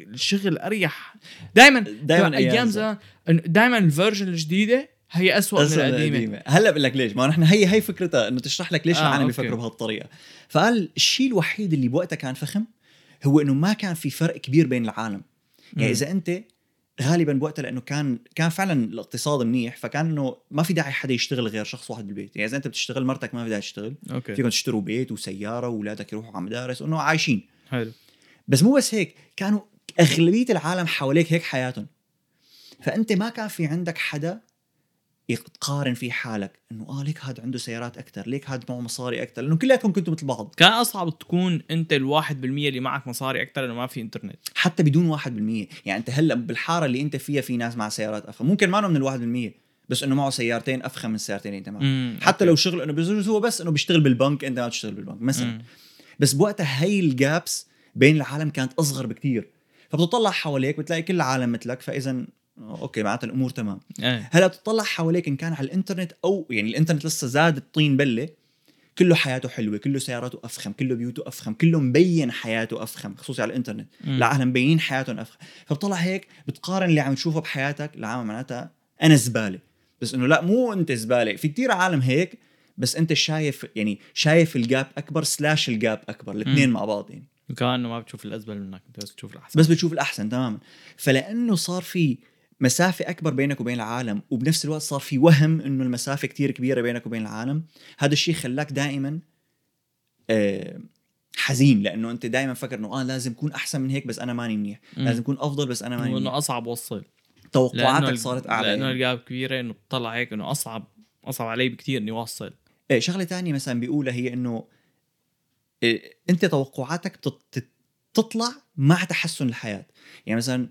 الشغل أريح. دائما دايما أيام زمان. دائما الفيرجن الجديدة هي أسوأ من القديمة. هلا بقول لك ليش؟ ما نحن هي هي فكرتها إنه تشرح لك ليش آه، العالم. بيفكروا بهالطريقة. فقال الشيء الوحيد اللي بوقتها كان فخم هو إنه ما كان في فرق كبير بين العالم. يعني مم. إذا أنت غالبا بوقتها لأنه كان كان فعلا الاقتصاد منيح فكان إنه ما في داعي حدا يشتغل غير شخص واحد بالبيت. يعني إذا أنت بتشتغل مرتك ما في داعي تشتغل. أوكي. فيكم تشتروا بيت وسيارة واولادك يروحوا على مدارس إنه عايشين. حلو. بس مو بس هيك كانوا أغلبية العالم حواليك هيك حياتهم. فأنت ما كان في عندك حدا تقارن فيه حالك إنه آه ليك هذا عنده سيارات أكثر ليك هذا معه مصاري أكثر لأنه كلياتكم كنتوا مثل بعض كان أصعب تكون أنت الواحد بالمية اللي معك مصاري أكثر إنه ما في إنترنت. حتى بدون 1% يعني أنت هلأ بالحارة اللي أنت فيها في ناس مع سيارات أفخم. ممكن ما من الواحد بالمية بس إنه معه سيارتين أفخم من السيارتين اللي أنت معه. مم، حتى أوكي. لو شغل إنه بجوز هو بس إنه بيشتغل بالبنك أنت ما بتشتغل بالبنك مثلا. مم. بس بوقتها هي ال gaps بين العالم كانت أصغر بكتير. فبتطلع حواليك بتلاقي كل العالم مثلك فإذا أوكي معناتها الأمور تمام. إيه. هلأ بتطلع حواليك إن كان على الإنترنت أو يعني الإنترنت لسه زاد الطين بلة كله حياته حلوة كله سياراته أفخم كله بيوته أفخم كله مبين حياته أفخم خصوصي على الإنترنت. العالم مبينين حياتهم أفخم. فبطلع هيك بتقارن اللي عم تشوفه بحياتك العالم معناتها أنا زبالة. بس إنه لأ مو أنت زبالة في كتير عالم هيك بس انت شايف يعني شايف ال gap أكبر slash ال gap أكبر الاثنين. مع بعض يعني وكانه ما بتشوف الازبل منك انت بس تشوف الأحسن. بس بتشوف الأحسن تماما. فلأنه صار في مسافة أكبر بينك وبين العالم وبنفس الوقت صار في وهم إنه المسافة كتير كبيرة بينك وبين العالم هذا الشيء خلاك دائما آه، حزين لأنه أنت دائما فكر إنه آه لازم اكون أحسن من هيك بس أنا ماني منيح. لازم اكون أفضل بس أنا ماني منيح. أصعب وصل. توقعاتك صارت أعلى لأنه يعني. الجاب كبيرة إنه بتطلع هيك إنه أصعب. أصعب علي بكثير إني اوصل إيه شغلة تانية مثلا بيقولها هي إنه إيه أنت توقعاتك تطلع مع تحسن الحياة. يعني مثلا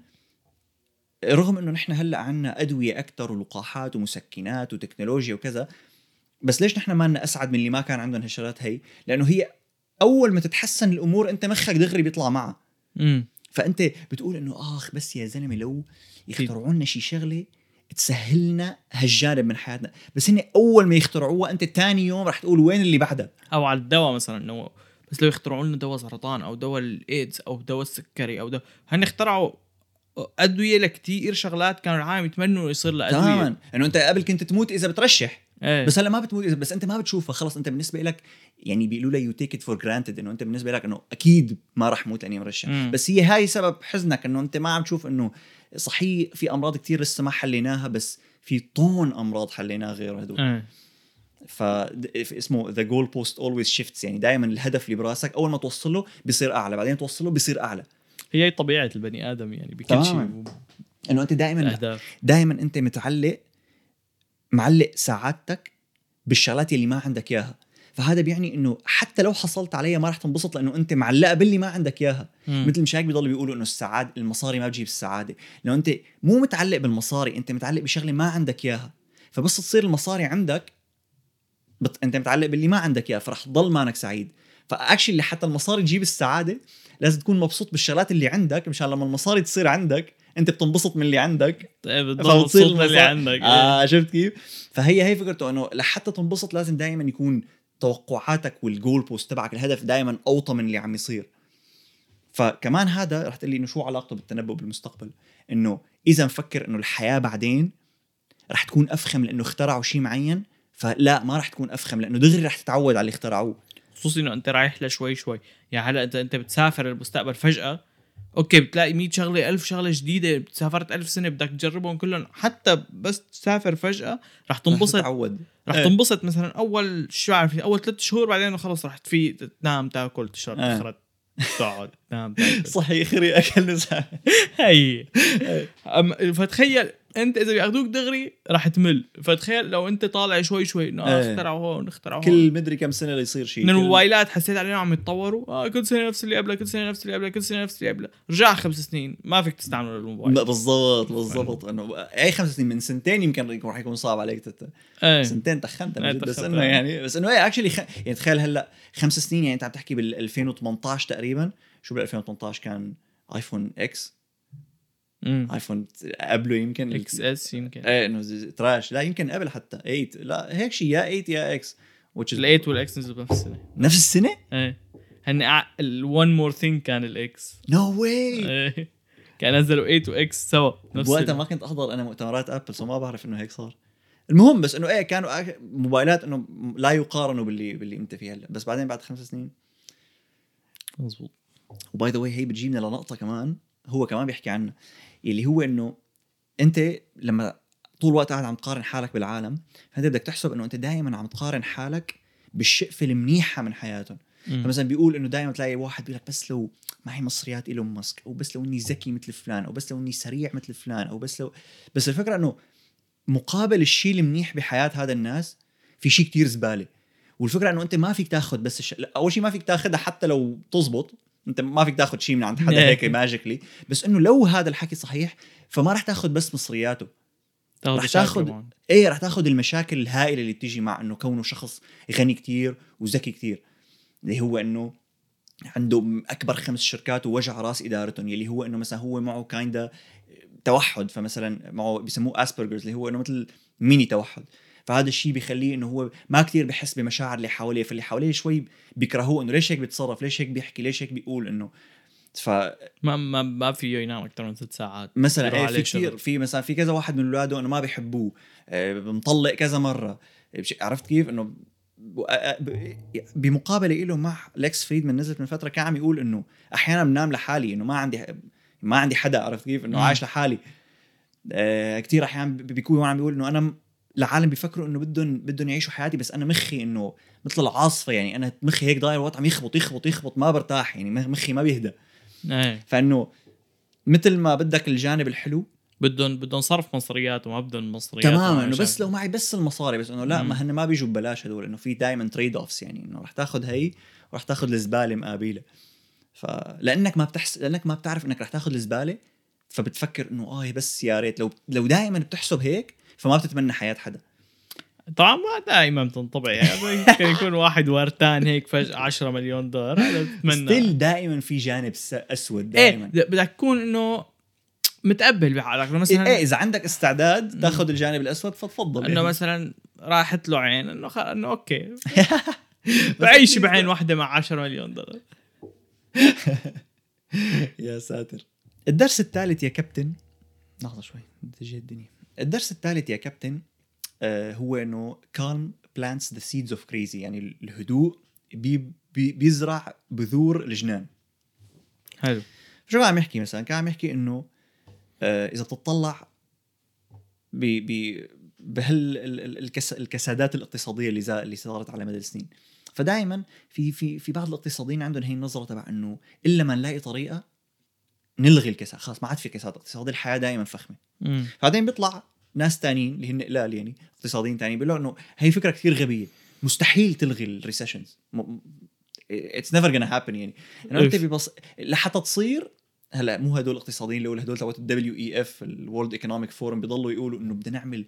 رغم إنه نحن هلأ عنا أدوية أكثر ولقاحات ومسكنات وتكنولوجيا وكذا بس ليش نحن ما لنا أسعد من اللي ما كان عندهم هالشغلات هي؟ لأنه هي أول ما تتحسن الأمور أنت مخك دغري بيطلع معها امم فأنت بتقول إنه آخ بس يا زلمة لو يخترعوا لنا شي شغلة تسهلنا هالجانب من حياتنا. بس هن أول ما يخترعوها أنت تاني يوم رح تقول وين اللي بعدها أو على الدواء مثلا إنه بس لو يخترعوا لنا دواء سرطان أو دواء الإيدز أو دواء السكري أو دواء هن اخترعوا أدوية لكتير شغلات كانوا العالم يتمنوا يصير لها أدوية. تماما. إنه أنت قبل كنت تموت إذا بترشح. إيه. بس هلا ما بتموت إذا بس أنت ما بتشوفها. خلص أنت بالنسبة لك يعني بيقولوا لها you take it for granted إنه أنت بالنسبة لك إنه أكيد ما رح موت لأني مرشح. مم. بس هي هاي سبب حزنك إنه أنت ما عم تشوف إنه صحيح في أمراض كتير لسه ما حليناها بس في طون أمراض حليناها غير هدول. إيه. ف اسمه the goal post always shifts يعني دائما الهدف اللي براسك أول ما توصل له بيصير أعلى بعدين توصل له بيصير أعلى. هي طبيعة البني آدم يعني بكل شيء. إنه أنت دائما دائما أنت متعلق معلق سعادتك بالشغلات اللي ما عندك إياها. فهذا بيعني إنه حتى لو حصلت عليها ما رح تنبسط لأنه أنت معلقة باللي ما عندك إياها. مثل مش هيك بيضلوا بيقولوا إنه السعادة المصاري ما بتجيب السعادة لأنه أنت مو متعلق بالمصاري أنت متعلق بشغلة ما عندك إياها فبس تصير المصاري عندك بت... أنت متعلق باللي ما عندك اياه فرح تضل مانك سعيد ف actually حتى المصاري تجيب السعادة لازم تكون مبسوط بالشغلات اللي عندك مشان لما المصاري تصير عندك أنت بتنبسط من اللي عندك طيب بتضل مبسوط من اللي عندك. آه شفت كيف؟ فهي هي فكرته إنه لحتى تنبسط لازم دائما يكون توقعاتك وال goal post تبعك الهدف دائما أوطى من اللي عم يصير. فكمان هذا رح تقول لي إنه شو علاقته بالتنبؤ بالمستقبل؟ إنه إذا مفكر إنه الحياة بعدين رح تكون أفخم لإنه اخترعوا شيء معين فلا ما رح تكون أفخم لإنه دغري رح تتعود على اللي اخترعوه. خصوصي إنه أنت رايح لشوي شوي. يعني هلأ انت أنت بتسافر المستقبل فجأة أوكي بتلاقي 100 شغلة ألف شغلة جديدة سافرت ألف سنة بدك تجربهم كلهم. حتى بس تسافر فجأة رح رح تنبسط. تتعود. رح إيه. تنبسط مثلا أول شو بعرف أول ثلاث شهور بعدين خلص رح تفيق تنام تاكل تشرب إيه. تخرج تقعد تنام تاكل. صحيح خري أكل نزع هي. فتخيل انت اذا بياخذوك دغري رح تمل. فتخيل لو انت طالع شوي شوي انه آه إيه. اخترعوا هون اخترعوا هون. كل مدري كم سنة ليصير شيء من الموبايلات حسيت عليهم عم يتطوروا. آه كل سنة نفس اللي قبلها كل سنة نفس اللي قبلها كل سنة نفس اللي قبلها رجع خمس سنين ما فيك تستعمل الموبايل لا، بالضبط بالضبط. إنه أي خمس سنين من سنتين يمكن يكون رح يكون صعب عليك تت... إيه. سنتين تخنت أنا جد، بس. إنه يعني بس إنه إيه اكشلي خ... يعني تخيل هلأ خمس سنين يعني أنت عم تحكي بال 2018 تقريبا. شو بال 2018 كان iPhone X آيفون قبله يمكن XS يمكن. إيه إنه trash. لا يمكن قبل حتى. 8 لا هيك شيء يا 8 يا X which is ال eight وال X نزلوا بنفس السنة. نفس السنة؟ إيه. هن ال one more thing كان ال X no way كان نزلوا 8 و X سوا نفس بوقتها ال- ما كنت أحضر أنا مؤتمرات ابل so ما بعرف إنه هيك صار. المهم بس إنه إيه كانوا موبايلات إنه لا يقارنوا باللي باللي أنت فيه هلأ. بس بعدين بعد خمس سنين. مزبوط و by the way هي بتجيبنا لنقطة كمان. هو كمان بيحكي عنها اللي هو إنه أنت لما طول الوقت قاعد عم تقارن حالك بالعالم فأنت بدك تحسب إنه أنت دائما عم تقارن حالك بالشقفه المنيحة من حياتهم. فمثلا بيقول إنه دائما تلاقي واحد بيقول لك بس لو معي مصريات إيلون ماسك أو بس لو إني ذكي مثل فلان أو بس لو إني سريع مثل فلان أو بس لو بس الفكرة إنه مقابل الشيء المنيح بحياة هذا الناس في شيء كتير زبالة والفكرة إنه أنت ما فيك تاخذ بس الش... لا، أول شيء ما فيك تاخذها حتى لو تزبط أنت ما فيك تاخذ شيء من عند حدا هيك magically بس إنه لو هذا الحكي صحيح فما رح تاخذ بس مصرياته. رح تاخذ-. إيه رح تاخذ المشاكل الهائلة اللي بتيجي مع إنه كونه شخص غني كتير وذكي كتير. اللي هو إنه عنده أكبر خمس شركات ووجع رأس إدارتهم يلي هو إنه مثلا هو معه kinda توحد فمثلا معه بيسموه Asperger's اللي هو إنه مثل ميني توحد. فهذا الشيء بيخليه إنه هو ما كتير بحس بمشاعر اللي حواليه فاللي حواليه شوي بيكرهوه إنه ليش هيك بيتصرف ليش هيك بيحكي؟ ليش هيك بيقول إنه؟ فمثلا ما ما ما فيه ينام أكثر من ست ساعات. إيه بيروح في كثير. في مثلا في كذا واحد من أولاده إنه ما بيحبوه. آه، مطلق كذا مرة. عرفت كيف؟ إنه بمقابلة له مع ليكس فريدمان نزلت من فترة كان عم يقول إنه أحيانا بنام لحالي إنه ما عندي ما عندي حدا عرفت كيف؟ إنه. عايش لحالي. آه كثير أحيانا بيكون عم بيقول إنه أنا العالم بيفكروا إنه بدهم بدهم يعيشوا حياتي بس أنا مخي إنه مثل العاصفة يعني أنا مخي هيك ضاير وقت عم يخبط يخبط يخبط ما برتاح يعني مخ- مخي ما بيهدى إيه فإنه مثل ما بدك الجانب الحلو بدهم بدهم صرف مصريات وما بدهم مصريات تماما إنه بس. لو معي بس المصاري بس إنه لا مم. ما هن ما بيجوا ببلاش هدول إنه في دائما تريد اوفس يعني إنه رح تاخذ هي ورح تاخذ الزبالة مقابله فلانك ما بتحس لأنك ما بتعرف إنك رح تاخذ الزبالة فبتفكر إنه آه بس يا ريت لو لو دائما بتحسب هيك فما بتتمنى حياة حدا. طبعا ما دائما بتنطبع يعني يمكن يكون واحد ورتان هيك فجأة 10 مليون دولار هذا بتتمنى ستيل دائما في جانب أسود إيه دائما. بدك تكون إنه متقبل بحالك لو إيه, مثلا إيه إذا عندك استعداد تاخذ الجانب الأسود فتفضل إنه يعني. مثلا راحت له عين إنه خ... إنه okay. بعيش بعين واحدة مع 10 مليون دولار. يا ساتر. الدرس الثالث يا كابتن. لحظة شوي تجي الدنيا. الدرس الثالث يا كابتن آه هو إنه calm plants the seeds of crazy يعني الهدوء بي بي بيزرع بذور الجنان. حلو. شو عم يحكي مثلا؟ كان عم يحكي إنه آه إذا بتطلع ب ب بهال ال- ال- الكس الكسادات الاقتصادية اللي اللي صارت على مدى السنين. فدائما في في في بعض الاقتصاديين عندهم هي النظرة تبع إنه إلا ما نلاقي طريقة نلغي الكساد خلاص ما عاد في كساد اقتصادي الحياة دائما فخمة. بعدين بيطلع ناس تانيين اللي هن قلال يعني اقتصاديين تانيين بيقولوا إنه هي فكرة كثير غبية. مستحيل تلغي ال recessions it's never gonna happen يعني. إنه أنت. ببص... لحتى تصير هلأ مو هدول الاقتصاديين اللي هدول تبعت ال WEF ال World Economic Forum بيضلوا يقولوا إنه بدنا نعمل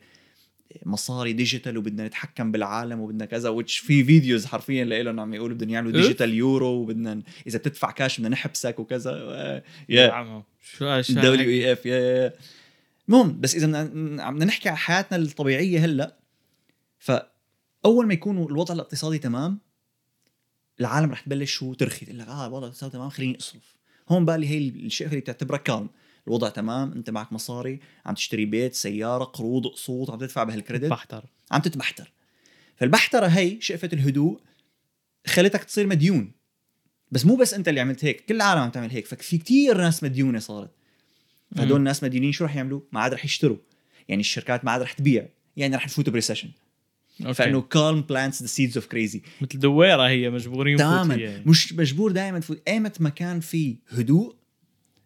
مصاري digital وبدنا نتحكم بالعالم وبدنا كذا which في videos حرفيا لهم عم يقولوا بدنا يعملوا. digital euro وبدنا إذا بتدفع كاش بدنا نحبسك وكذا يا. شو ال WEF يا. المهم بس إذا بدنا- نحكي عن حياتنا الطبيعية هلأ فأول ما يكون الوضع الاقتصادي تمام العالم رح تبلش شو ترخي تقول لك آه الوضع الاقتصادي تمام خليني أصرف هون بقى اللي هي الشيء اللي بتعتبرها calm الوضع تمام انت معك مصاري عم تشتري بيت سيارة قروض قسوط عم تدفع بهال credit. بحتر. عم تتبحتر. فالبحترة هي شقفة الهدوء خلتك تصير مديون. بس مو بس انت اللي عملت هيك كل العالم عم تعمل هيك ففي كتير ناس مديونة صارت. فهدول. الناس مديونين شو رح يعملوا؟ ما عاد رح يشتروا. يعني الشركات ما عاد رح تبيع. يعني رح نفوتوا ب recession. فإنه calm plants the seeds of crazy. مثل دويرة هي مجبورين نفوت تماما فيها. مش مجبور دائما تفوت. ايمت ما كان في هدوء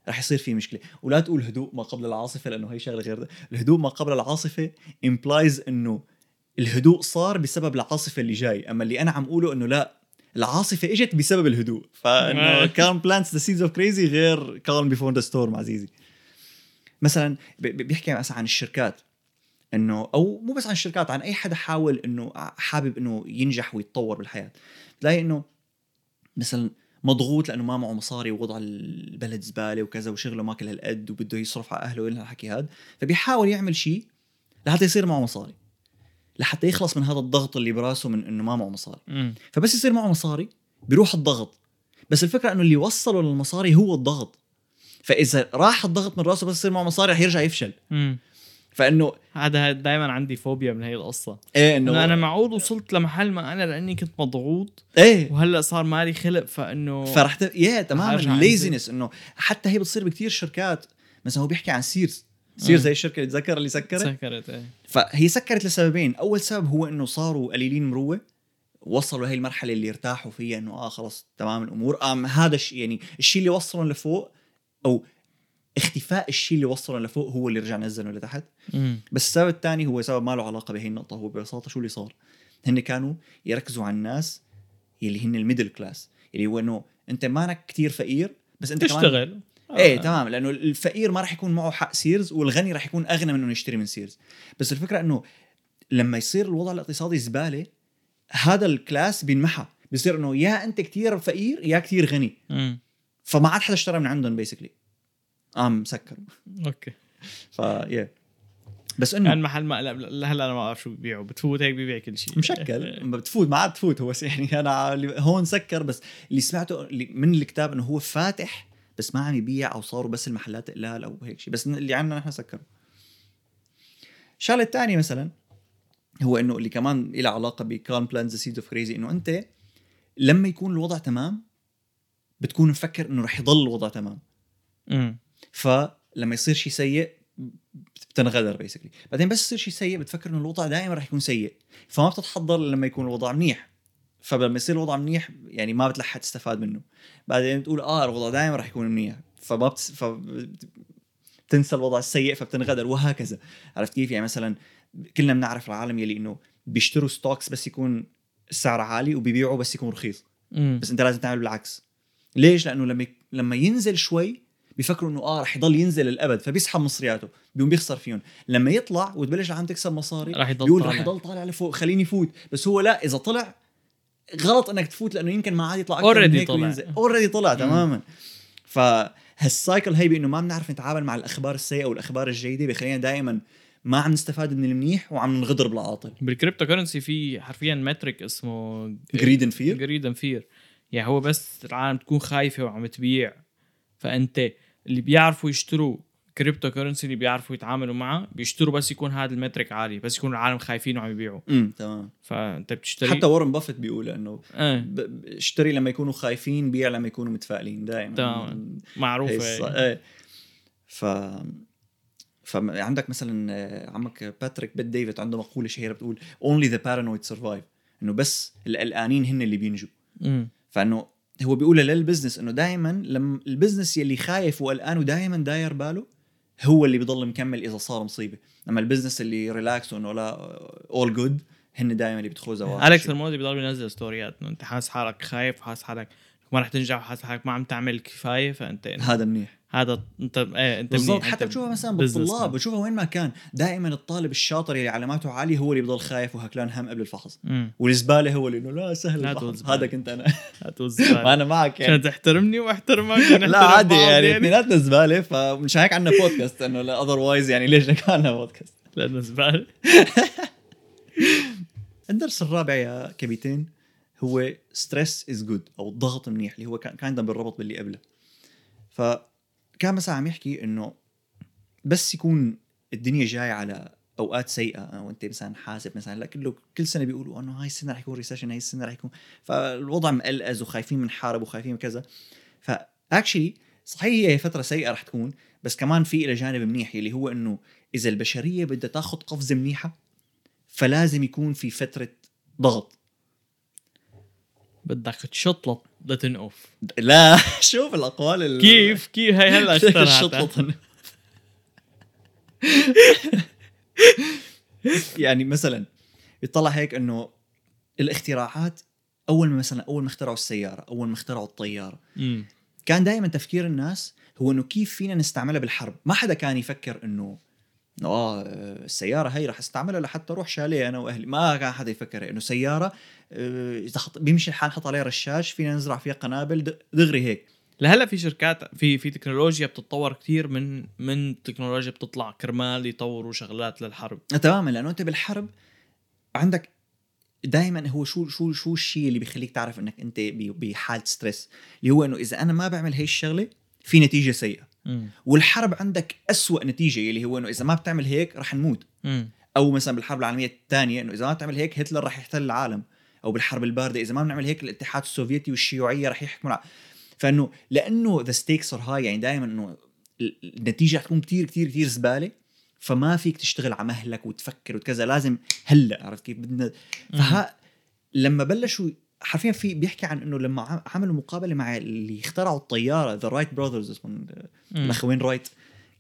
رح يصير في مشكلة. ولا تقول هدوء ما قبل العاصفة لأنه هي شغلة غير الهدوء ما قبل العاصفة implies إنه الهدوء صار بسبب العاصفة اللي جاي. أما اللي أنا عم أقوله إنه لا العاصفة إجت بسبب الهدوء. فإنه calm plants the seeds of crazy غير calm before the storm عزيزي. مثلا بيحكي مثلا عن الشركات. إنه أو مو بس عن الشركات عن أي حدا حاول إنه حابب إنه ينجح ويتطور بالحياة. بتلاقي إنه مثلا مضغوط لأنه ما معه مصاري ووضع البلد زبالة وكذا وشغله ماكل هالقد وبده يصرف على أهله والى الحكي هذا فبيحاول يعمل شيء لحتى يصير معه مصاري لحتى يخلص من هذا الضغط اللي براسه من إنه ما معه مصاري مم. فبس يصير معه مصاري بيروح الضغط. بس الفكرة إنه اللي وصله للمصاري هو الضغط. فإذا راح الضغط من راسه بس يصير معه مصاري رح يرجع يفشل. مم. فإنه هذا دائما عندي فوبيا من هي القصة. إيه إنه أنا معقول وصلت لمحل ما أنا لأني كنت مضغوط إيه. وهلأ صار مالي خلق فإنه فرح ت... يا تماما أرجع ال laziness إنه حتى هي بتصير بكتير شركات مثلا هو بيحكي عن Sears Sears. هي الشركة اللي تذكر اللي سكرت؟ سكرت إيه. فهي سكرت لسببين. أول سبب هو إنه صاروا قليلين مروة وصلوا هي المرحلة اللي ارتاحوا فيها إنه آه خلص تمام الأمور. آه هذا الشيء يعني الشيء اللي وصلهم لفوق أو اختفاء الشيء اللي وصلهم لفوق هو اللي رجع نزلهم لتحت. مم. بس السبب الثاني هو سبب ما له علاقة بهي النقطة هو ببساطة شو اللي صار؟ هن كانوا يركزوا على الناس اللي هن ال middle class اللي هو إنه أنت مانك كتير فقير بس أنت كمان تشتغل. إيه آه. تمام لأنه الفقير ما راح يكون معه حق Sears والغني راح يكون أغنى من انه يشتري من Sears. بس الفكرة إنه لما يصير الوضع الاقتصادي زبالة هذا ال class بينمحى. بصير إنه يا أنت كتير فقير يا كتير غني. مم. فما عاد حدا اشترى من عندهم basically قام سكر okay. ف yeah بس إنه كان محل لا- هلا أنا ما بعرف شو ببيعوا بتفوت هيك ببيع كل شيء. مشكل لما بتفوت ما عاد تفوت هو يعني أنا هون سكر بس اللي سمعته من الكتاب إنه هو فاتح بس ما عم يبيع أو صاروا بس المحلات قلال أو هيك شيء. بس اللي عنا نحن سكر. الشغله الثانية مثلا هو إنه اللي كمان له علاقة ب calm plants seed of crazy إنه أنت لما يكون الوضع تمام بتكون مفكر إنه رح يضل الوضع تمام. مم. فلما يصير شيء سيء بتنغدر basically بعدين بس يصير شيء سيء بتفكر إنه الوضع دائما رح يكون سيء. فما بتتحضر لما يكون الوضع منيح. فلما يصير الوضع منيح يعني ما بتلحق تستفاد منه. بعدين بتقول آه الوضع دائما رح يكون منيح. فما بتس... ف... بتنسى الوضع السيء فبتنغدر. وهكذا. عرفت كيف؟ يعني مثلا كلنا بنعرف العالم يلي إنه بيشتروا stocks بس يكون السعر عالي وبيبيعوا بس يكون رخيص. مم. بس أنت لازم تعمل بالعكس. ليش؟ لأنه لما لما ينزل شوي بيفكروا إنه آه رح يضل ينزل الأبد فبيسحب مصرياته بيقوم بيخسر فيهم. لما يطلع وتبلش العالم تكسب مصاري رح يضل بيقول طالع. رح يضل طالع لفوق خليني فوت. بس هو لا إذا طلع غلط إنك تفوت لأنه يمكن ما عاد يطلع already طلع. already طلع تماما. فهال cycle هي بإنه ما بنعرف نتعامل مع الأخبار السيئة والأخبار الجيدة بخلينا دائما ما عم نستفاد من المنيح وعم نغدر بالعاطل. بال cryptocurrency في حرفيا metric اسمه greed and fear greed and fear يعني هو بس العالم تكون خايفة وعم تبيع فأنت اللي بيعرفوا يشتروا cryptocurrency اللي بيعرفوا يتعاملوا معه بيشتروا بس يكون هذا ال metric عالي بس يكون العالم خايفين وعم يبيعوا. امم تمام. فأنت بتشتري حتى وارن بافيت بيقول إنه ب- اشتري لما يكونوا خايفين بيع لما يكونوا متفائلين دائما. تمام. معروفة يعني. إيه. ف فعندك مثلا آه، عمك باتريك بيت ديفيد عنده مقولة شهيرة بتقول only the paranoid survive. إنه بس القلقانين هن اللي بينجوا. مم. فإنه هو بيقولها لل business إنه دائما لما ال business يلي خايف وقلقان ودائما داير باله هو اللي بيضل مكمل إذا صار مصيبة. أما ال business اللي ريلاكس وإنه لا all good هن دائما اللي بيدخلوا زواج أليكس هورموزي بيضل ينزل ستوريات إنه أنت حاسس حالك خايف وحاسس حالك ما رح تنجح وحاسس حالك ما عم تعمل كفاية فأنت هذا منيح. هذا انت إيه انت بالضبط حتى بتشوفها مثلا. بالطلاب بتشوفها وين ما كان دائما الطالب الشاطر اللي علاماته عاليه هو اللي بيضل خايف وهكلان هم قبل الفحص. والزبالة هو اللي إنه لا سهل الفحص. هذا كنت أنا. ما أنا معك يعني. عشان تحترمني واحترمك. لا عادي بعض يعني. اثنيناتنا زبالة فمش هيك عندنا بودكاست إنه لا اذروايز يعني ليش كان عندنا بودكاست؟ لأنه زبالة. الدرس الرابع يا كبيتين هو stress is good أو الضغط منيح اللي هو كان كان بالربط باللي قبله. فكان مثلا عم يحكي إنه بس يكون الدنيا جاي على أوقات سيئة وأنت مثلا حاسب مثلا لا كله كل سنة بيقولوا إنه هاي السنة رح يكون recession هاي السنة رح يكون فالوضع مقلقز وخايفين من حارب وخايفين من كذا. ف actually صحيح هي فترة سيئة رح تكون بس كمان في إلى جانب منيح اللي هو إنه إذا البشرية بدها تاخذ قفزة منيحة فلازم يكون في فترة ضغط. بدك تشطلط لتنقف لا شوف الأقوال ال... كيف؟ كيف؟ هي هلا اشتريتها يعني مثلا يطلع هيك إنه الاختراعات أول ما مثلا أول ما اخترعوا السيارة أول ما اخترعوا الطيارة. كان دائما تفكير الناس هو إنه كيف فينا نستعملها بالحرب؟ ما حدا كان يفكر إنه إنه آه السيارة هي رح أستعملها لحتى أروح شاليه أنا وأهلي. ما كان حدا يفكر. إنه سيارة آه، إذا حط بيمشي الحال نحط عليها رشاش فينا نزرع فيها قنابل دغري هيك. لهلا في شركات في في تكنولوجيا بتتطور كثير من من تكنولوجيا بتطلع كرمال يطوروا شغلات للحرب. تماما لأنه أنت بالحرب عندك دائما هو شو شو شو الشيء اللي بيخليك تعرف إنك أنت بحالة stress اللي هو إنه إذا أنا ما بعمل هي الشغلة في نتيجه سيئة. مم. والحرب عندك أسوأ نتيجة اللي هو إنه إذا ما بتعمل هيك رح نموت. مم. أو مثلا بالحرب العالمية الثانية إنه إذا ما بتعمل هيك هتلر رح يحتل العالم. أو بالحرب الباردة إذا ما بنعمل هيك الاتحاد السوفيتي والشيوعية رح يحكموا الع- فإنه لأنه the stakes are high يعني دائما إنه ال- النتيجة رح تكون كتير كتير كتير زبالة. فما فيك تشتغل على مهلك وتفكر وكذا لازم هلأ عرفت كيف؟ بدنا فها لما بلشوا حرفيا في بيحكي عن إنه لما عم- عملوا مقابلة مع اللي اخترعوا الطيارة the Wright brothers اسمهم. الاخوين رايت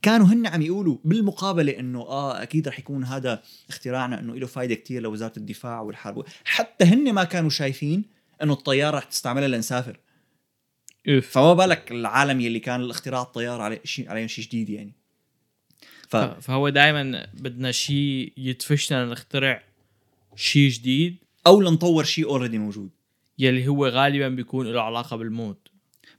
كانوا هن عم يقولوا بالمقابلة إنه آه أكيد رح يكون هذا اختراعنا إنه له فائده كتير لوزارة الدفاع والحرب. حتى هن ما كانوا شايفين إنه الطيارة رح تستعملها لنسافر. اوف فما بالك العالم يلي كان الاختراع الطيارة عليه شيء عليهم شيء جديد يعني. ف- فهو دائما بدنا شيء يدفشنا نخترع شيء جديد. أو لنطور شيء already موجود. يلي هو غالبا بيكون له علاقة بالموت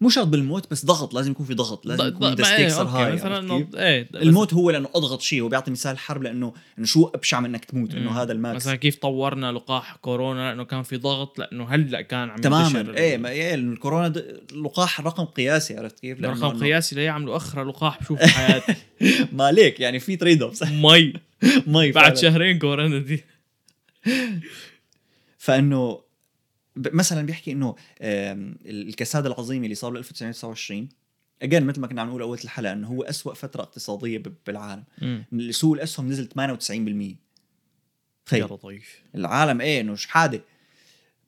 مو شرط بالموت بس ضغط لازم يكون في ضغط لازم يكون ض- the ما stakes are أوكي، high مثلا؟ إيه الموت هو لأنه أضغط شيء هو بيعطي مثال الحرب لأنه انه شو أبشع من إنك تموت. إنه هذا ال max مثلا كيف طورنا لقاح كورونا لأنه كان في ضغط لأنه هلأ كان عم تماما إيه ما إيه الكورونا د- لقاح رقم قياسي عرفت كيف؟ رقم قياسي ليعملوا أخرى لقاح بشوف حياتي ما ليك يعني في trade-offs مي مي بعد. شهرين كورونا دي فإنه مثلا بيحكي إنه الكساد العظيم اللي صار ب 1929 again مثل ما كنا عم نقول أول الحلقة إنه هو أسوأ فترة اقتصادية بالعالم. مم. سوق الأسهم نزل 98% يا تخيل. لطيف. العالم إيه إنه شحاده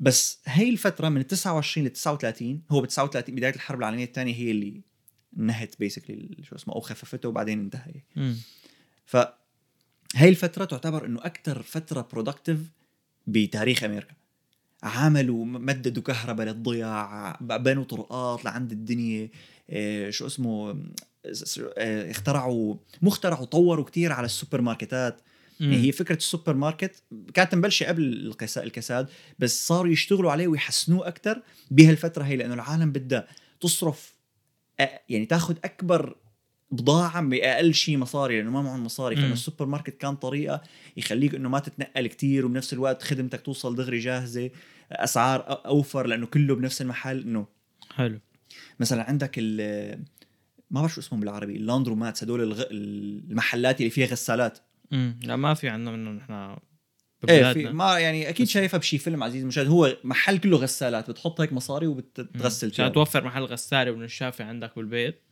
بس هي الفترة من 29 ل 39 هو ب 39 بداية الحرب العالمية الثانية هي اللي نهت basically شو اسمه أو خففته وبعدين انتهى مم. فهي الفترة تعتبر إنه أكثر فترة productive بتاريخ أمريكا. عملوا مددوا كهرباء للضياع بنوا طرقات لعند الدنيا إيه شو اسمه آه، اخترعوا مو اخترعوا طوروا كتير على السوبر ماركتات يعني هي فكرة السوبر ماركت كانت مبلشه قبل الكسا- الكساد بس صاروا يشتغلوا عليه ويحسنوه أكثر بهالفترة هي لأنه العالم بدها تصرف يعني تاخذ أكبر بضاعه بأقل شيء مصاري لأنه ما معهم مصاري. فإنه السوبر ماركت كان طريقة يخليك إنه ما تتنقل كتير وبنفس الوقت خدمتك توصل دغري جاهزة أسعار أوفر لأنه كله بنفس المحل. إنه حلو. مثلا عندك ال ما بعرف شو اسمهم بالعربي ال laundromat هدول الغ... المحلات اللي فيها غسالات. امم لا ما في عندنا منه نحن إيه في ما يعني أكيد شايفها بشي فيلم عزيز المشاهد هو محل كله غسالات بتحط هيك مصاري. وبتغسل عشان توفر محل غسالة ونشافة عندك بالبيت.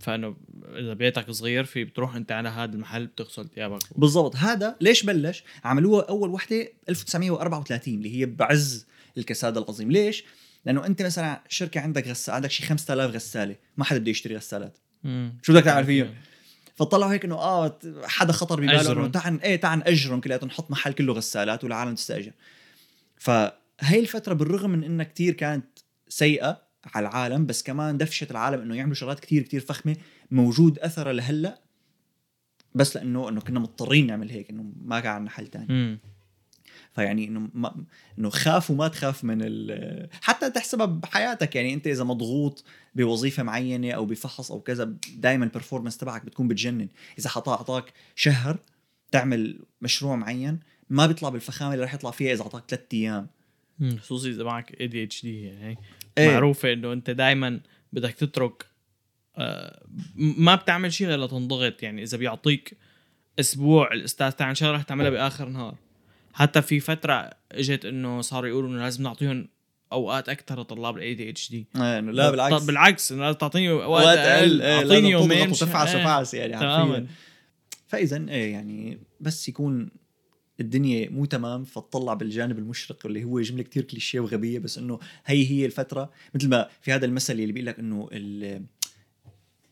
فإنه إذا بيتك صغير في بتروح أنت على هذا المحل بتغسل ثيابك. بالضبط. هذا ليش بلش؟ عملوها أول وحدة 1934 اللي هي بعز الكساد العظيم. ليش؟ لأنه أنت مثلا شركة عندك غسالة عندك شي 5000 غسالة ما حدا بده يشتري غسالات. مم. شو بدك تعمل فيهم؟ فطلعوا هيك إنه آه حدا خطر بباله. إنه تعال إيه تعال أجرهم كلياتهم نحط محل كله غسالات والعالم تستأجر. فهي الفترة بالرغم من إنها كتير كانت سيئة على العالم بس كمان دفشت العالم إنه يعملوا شغلات كتير كتير فخمة موجود أثرها لهلأ بس لأنه إنه كنا مضطرين نعمل هيك إنه ما كان عندنا حل تاني. مم. فيعني إنه ما إنه خاف وما تخاف من ال... حتى تحسبها بحياتك. يعني أنت إذا مضغوط بوظيفة معينة أو بفحص أو كذا دائما ال performance تبعك بتكون بتجنن. إذا حطا اعطاك شهر تعمل مشروع معين ما بيطلع بالفخامة اللي راح يطلع فيها إذا اعطاك ثلاث أيام. خصوصي إذا معك ADHD يعني. إيه. معروفة إنه أنت دائما بدك تترك آه ما بتعمل شيء غير لتنضغط. يعني إذا بيعطيك أسبوع الأستاذ تاعنا شغلة رح تعملها بآخر نهار. حتى في فترة إجت إنه صاروا يقولوا إنه لازم نعطيهم أوقات أكثر لطلاب ال ADHD إيه، لا بالعكس. بالعكس إنه لازم تعطيني وقت أقل. أقل. أعطيني يومين. تفعس إيه. وفعس يعني تماما. فاذا إيه يعني بس يكون الدنيا مو تمام فتطلع بالجانب المشرق اللي هو جمله كتير كليشيه وغبيه بس إنه هي هي الفترة. مثل ما في هذا المثل اللي بيقول لك إنه ال-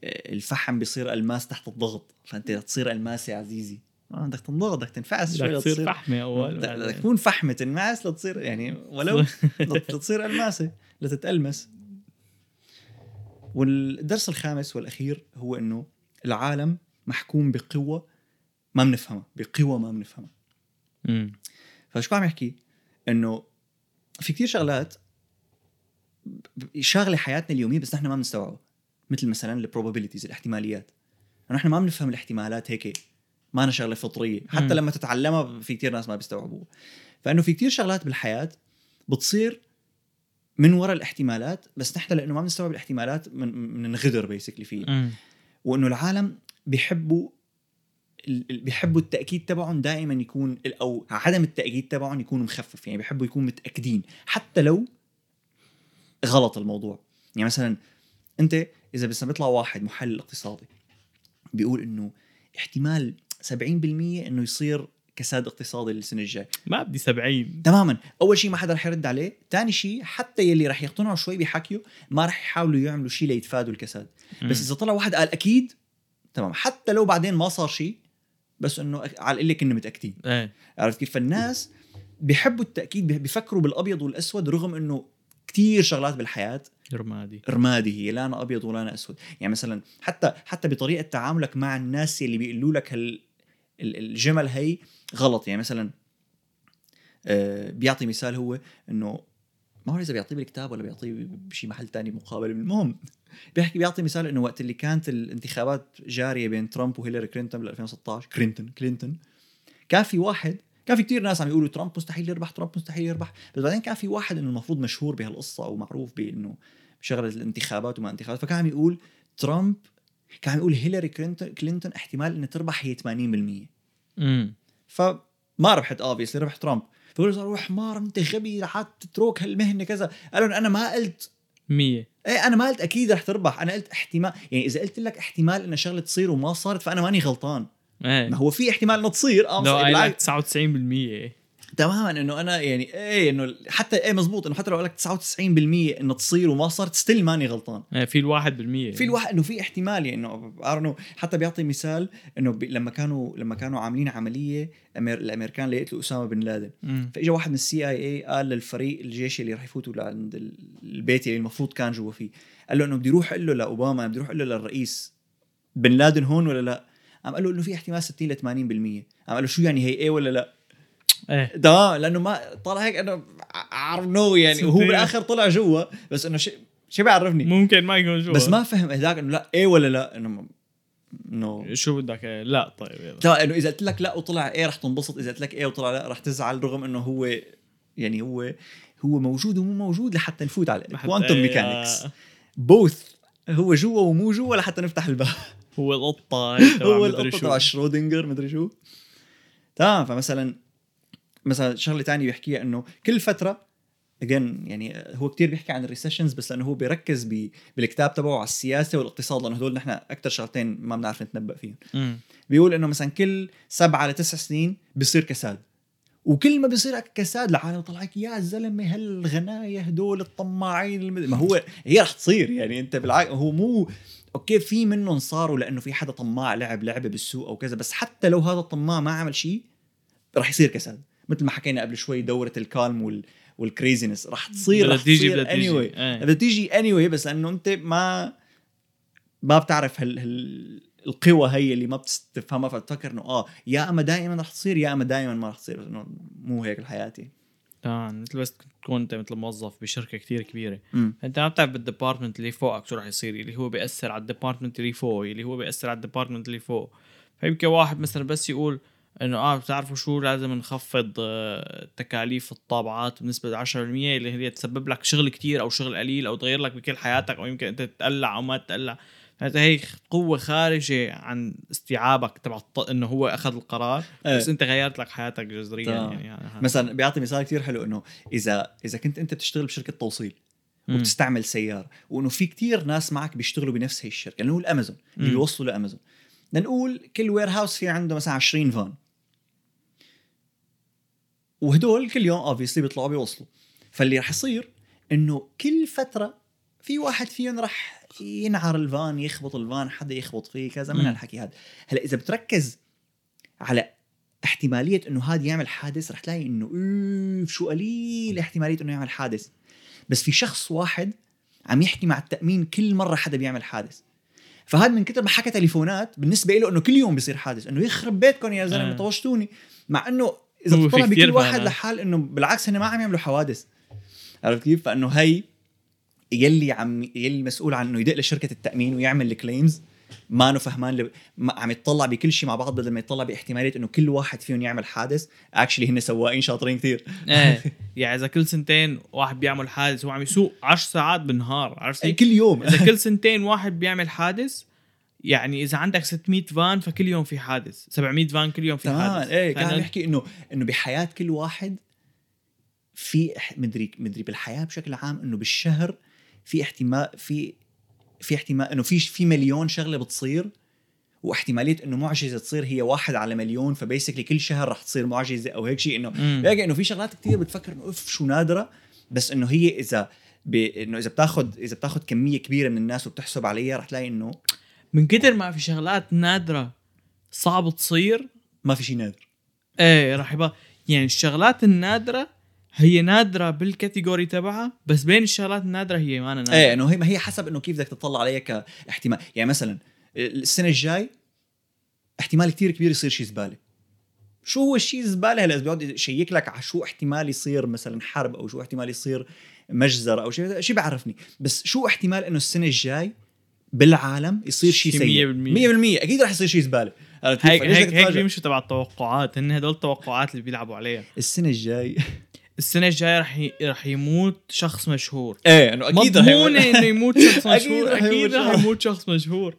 الفحم بيصير ألماس تحت الضغط فأنت تصير ألماس يا عزيزي. ما بدك تنضغط بدك تنفعس شوي تصير فحمة أول بدك. تكون فحمة تنمعس لتصير يعني ولو لتصير ألماسة لتتألمس. والدرس الخامس والأخير هو إنه العالم محكوم بقوة ما بنفهمها بقوة ما بنفهمها. فشو عم يحكي؟ إنه في كتير شغلات شاغلة حياتنا اليومية بس نحن ما بنستوعبها. مثل مثلا البروبابيلتيز الاحتماليات. نحن ما بنفهم الاحتمالات هيك ما أنا شغلة فطرية. حتى مم. لما تتعلمها في كتير ناس ما بيستوعبوها. فإنه في كتير شغلات بالحياة بتصير من وراء الاحتمالات بس نحن لإنه ما بنستوعب الاحتمالات من من نغدر بيسكلي فيه. وإنه العالم بيحبوا بيحبوا التأكيد تبعهم دائما يكون أو عدم التأكيد تبعهم يكون مخفف. يعني بيحبوا يكونوا متأكدين. حتى لو غلط الموضوع. يعني مثلا أنت إذا بس بيطلع واحد محلل اقتصادي بيقول إنه احتمال 70% إنه يصير كساد اقتصادي السنة الجاي ما بدي 70 تماما. أول شيء ما حدا رح يرد عليه. ثاني شيء حتى يلي رح يقتنعوا شوي بحكيه ما رح يحاولوا يعملوا شيء ليتفادوا الكساد. بس إذا طلع واحد قال أكيد تمام. حتى لو بعدين ما صار شيء بس إنه على القله كنا متأكدين. إيه. عرفت كيف؟ فالناس بيحبوا التأكيد بي- بيفكروا بالأبيض والأسود رغم إنه كتير شغلات بالحياة رمادي. رمادي هي لا أنا أبيض ولا أنا أسود. يعني مثلا حتى حتى بطريقة تعاملك مع الناس اللي بيقولوا لك هال ال- الجمل هي غلط. يعني مثلا آه، بيعطي مثال هو إنه ما هو إذا بيعطيه بالكتاب ولا بيعطيه بشي محل تاني مقابل. المهم بيحكي بيعطي مثال إنه وقت اللي كانت الانتخابات جارية بين ترامب وهيلاري كلينتون بال 2016 كلينتون كلينتون كان في واحد كان في كتير ناس عم يقولوا ترامب مستحيل يربح ترامب مستحيل يربح بس بعدين كان في واحد إنه المفروض مشهور بهالقصة أو معروف بإنه بشغلة الانتخابات وما انتخابات فكان عم يقول ترامب كان عم يقول هيلاري كلينتون كلينتون احتمال انها تربح هي 80% امم فما ربحت obviously ربح ترامب. فقالوا صار حمار انت غبي رح تترك هالمهنة كذا. قالوا أنا ما قلت 100 إيه أنا ما قلت أكيد رح تربح أنا قلت احتمال. يعني إذا قلت لك احتمال ان شغلة تصير وما صارت فأنا ماني غلطان. إيه. ما هو في احتمال انها تصير آه. لك 99% تماما إنه أنا يعني إيه إنه حتى إيه مزبوط إنه حتى لو لك 99% إنه تصير وما صارت still ماني غلطان. إيه في الواحد بالمية في الواحد إنه في احتمال يعني إنه انه حتى بيعطي مثال إنه بي لما كانوا لما كانوا عاملين عملية أمير الأمريكان ليقتلوا أسامة بن لادن. فاجى واحد من ال CIA قال للفريق الجيشي اللي راح يفوتوا لعند ال- البيت اللي المفروض كان جوا فيه قال له إنه بدي أروح أقول له لأوباما بدي أروح أقول له للرئيس بن لادن هون ولا لا؟ قام قال له إنه في احتمال 60 ل 80% قام قال له شو يعني هي إيه ولا لا؟ إيه. تمام لأنه ما طلع هيك إنه عارف no يعني. وهو. بالآخر طلع جوا بس إنه شيء شو بيعرفني ممكن ما يكون جوا. بس ما فهم هذاك إنه لا إيه ولا لا؟ إنه إنه شو بدك؟ لا طيب يلا. تمام إنه إذا قلت لك لا وطلع إيه رح تنبسط إذا قلت لك إيه وطلع لا رح تزعل رغم إنه هو يعني هو هو موجود ومو موجود لحتى نفوت على quantum mechanics. both هو جوا ومو جوا لحتى نفتح الباب. هو القطة هو القطة. تبع شرودنجر مدري شو. تمام فمثلا مثلا شغلة تانية بيحكيها إنه كل فترة اجين يعني هو كتير بيحكي عن ال recessions بس لأنه هو بيركز ب- بالكتاب تبعه على السياسة والاقتصاد لأنه هدول نحن أكثر شغلتين ما بنعرف نتنبأ فيهم. مم. بيقول إنه مثلا كل سبعة لتسع سنين بيصير كساد. وكل ما بيصير كساد العالم طلعك يا زلمة هالغناية هدول الطماعين المد... ما هو هي رح تصير يعني أنت بالعكس هو مو okay في منهم صاروا لأنه في حدا طماع لعب لعبة بالسوق أو كذا بس حتى لو هذا الطماع ما عمل شيء رح يصير كساد. مثل ما حكينا قبل شوي دورة ال calm وال وال craziness رح تصير رح تيجي بدها تيجي. anyway. إيه. بدها تيجي anyway بس انه أنت ما ما بتعرف هال, هال القوى هي اللي ما بتفهمها فبتفكر إنه آه يا أما دائما رح تصير يا أما دائما ما رح تصير. إنه مو هيك الحياة تمام مثل بس تكون أنت مثل موظف بشركة كتير كبيرة. امم أنت ما بتعرف بال department اللي فوقك شو راح يصير اللي هو بيأثر على ال department اللي فوق اللي هو بيأثر على ال department اللي فوق. فيمكن واحد مثلا بس يقول إنه آه بتعرفوا شو لازم نخفض آه، تكاليف الطابعات بنسبة 10% اللي هي تسبب لك شغل كتير أو شغل قليل أو تغير لك بكل حياتك أو يمكن أنت تتقلع أو ما تتقلع هي قوة خارجة عن استيعابك تبع الط- إنه هو أخذ القرار إيه. بس أنت غيرت لك حياتك جذريا. يعني هذا- مثلا بيعطي مثال كتير حلو إنه إذا إذا كنت أنت بتشتغل بشركة توصيل. وبتستعمل سيارة وإنه في كتير ناس معك بيشتغلوا بنفس هي الشركة اللي هو الأمازون اللي. بيوصلوا لأمازون لنقول كل warehouse في عنده مثلا 20 فان وهدول كل يوم obviously بيطلعوا بيوصلوا. فاللي رح يصير إنه كل فترة في واحد فيهم رح ينعر الفان يخبط الفان حدا يخبط فيه كذا من. هالحكي هذا. هلأ إذا بتركز على احتمالية إنه هذا يعمل حادث رح تلاقي إنه أوف شو قليل احتمالية إنه يعمل حادث. بس في شخص واحد عم يحكي مع التأمين كل مرة حدا بيعمل حادث. فهذا من كتر ما حكى تليفونات بالنسبة له إنه كل يوم بيصير حادث إنه يخرب بيتكم يا زلمة آه. طوشتوني. مع إنه إذا بتطلع بكل واحد. لحال إنه بالعكس هن ما عم يعملوا حوادث. عرفت كيف؟ فإنه هي يلي عم يلي مسؤول عن إنه يدق لشركة التأمين ويعمل ال claims ما إنه فهمان ل... ما عم يطلع بكل شيء مع بعض بدل ما يطلع باحتمالية إنه كل واحد فيهم يعمل حادث. actually هن سواقين شاطرين كثير إيه. يعني إذا كل سنتين واحد بيعمل حادث هو عم يسوق 10 ساعات بالنهار عرفت؟ كل يوم. إذا كل سنتين واحد بيعمل حادث يعني إذا عندك 600 فان فكل يوم في حادث 700 فان كل يوم في تمام. حادث. إيه كان عم يحكي انه إنه بحياة كل واحد في مدري مدري بالحياة بشكل عام إنه بالشهر في احتمال في في احتمال إنه في في مليون شغلة بتصير واحتمالية إنه معجزة تصير هي واحد على مليون فبيسكلي كل شهر رح تصير معجزة أو هيك شيء. إنه. بلاقي إنه في شغلات كتير بتفكر إنه اف شو نادرة بس إنه هي إذا ب... إنه إذا بتاخذ إذا بتاخذ كمية كبيرة من الناس وبتحسب عليها رح تلاقي إنه من كتر ما في شغلات نادرة صعب تصير ما في شيء نادر. إيه راح يبقى يعني الشغلات النادرة هي نادرة بالكاتيجوري تبعها بس بين الشغلات النادرة هي ما أنا نادره إيه إنه هي ما هي حسب إنه كيف بدك تطلع عليها كاحتمال يعني مثلا السنة الجاي احتمال كتير كبير يصير شيء زبالة. شو هو الشيء الزبالة هلأ؟ بيقعد يشيك لك على شو احتمال يصير مثلا حرب أو شو احتمال يصير مجزرة أو شيء شيء بيعرفني بس شو احتمال إنه السنة الجاي بالعالم يصير شيء شي سيء. 100% 100%. أكيد رح يصير شيء زبالة؟ هيك هيك هيك؟ بيمشوا تبع التوقعات هن هدول التوقعات اللي بيلعبوا عليها. السنة الجاي. السنة الجايه رح ي... رح يموت شخص مشهور. إيه إنه أكيد رح مضمونة إنه يموت شخص مشهور. أكيد يموت رح. يموت شخص مشهور.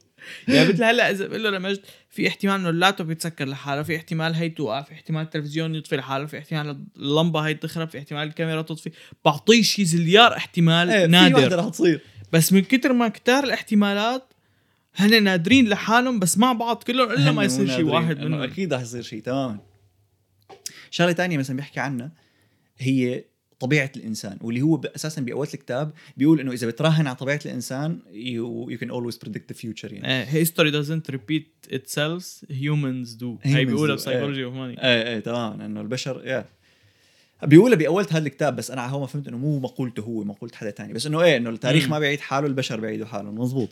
يعني مثل هلأ إذا بقول له لمجد في احتمال إنه اللابتوب يتسكر لحاله في احتمال هي توقع في احتمال التلفزيون يطفي لحاله في احتمال اللمبة هي تخرب في احتمال الكاميرا تطفي. بعطيه شي زليار احتمال إيه في نادر. وحده رح تصير. بس من كتر ما كتار الاحتمالات هن نادرين لحالهم بس مع بعض كلهم إلا ما يصير شيء. واحد منهم. أكيد رح يصير شيء تماما شغلة تانية مثلا بيحكي عنها هي طبيعة الإنسان واللي هو أساسا بأول الكتاب بيقول إنه إذا بتراهن على طبيعة الإنسان you, you can always predict the future يعني. history doesn't repeat itself humans do. هي بيقولها Psychology of Money إيه. إيه تماما إنه البشر يا بيقولها بأول هذا الكتاب بس أنا على هو ما فهمت إنه مو مقولته هو مقولة حدا تاني. بس إنه إيه إنه التاريخ مم. ما بيعيد حاله البشر بيعيدوا حالهم مزبوط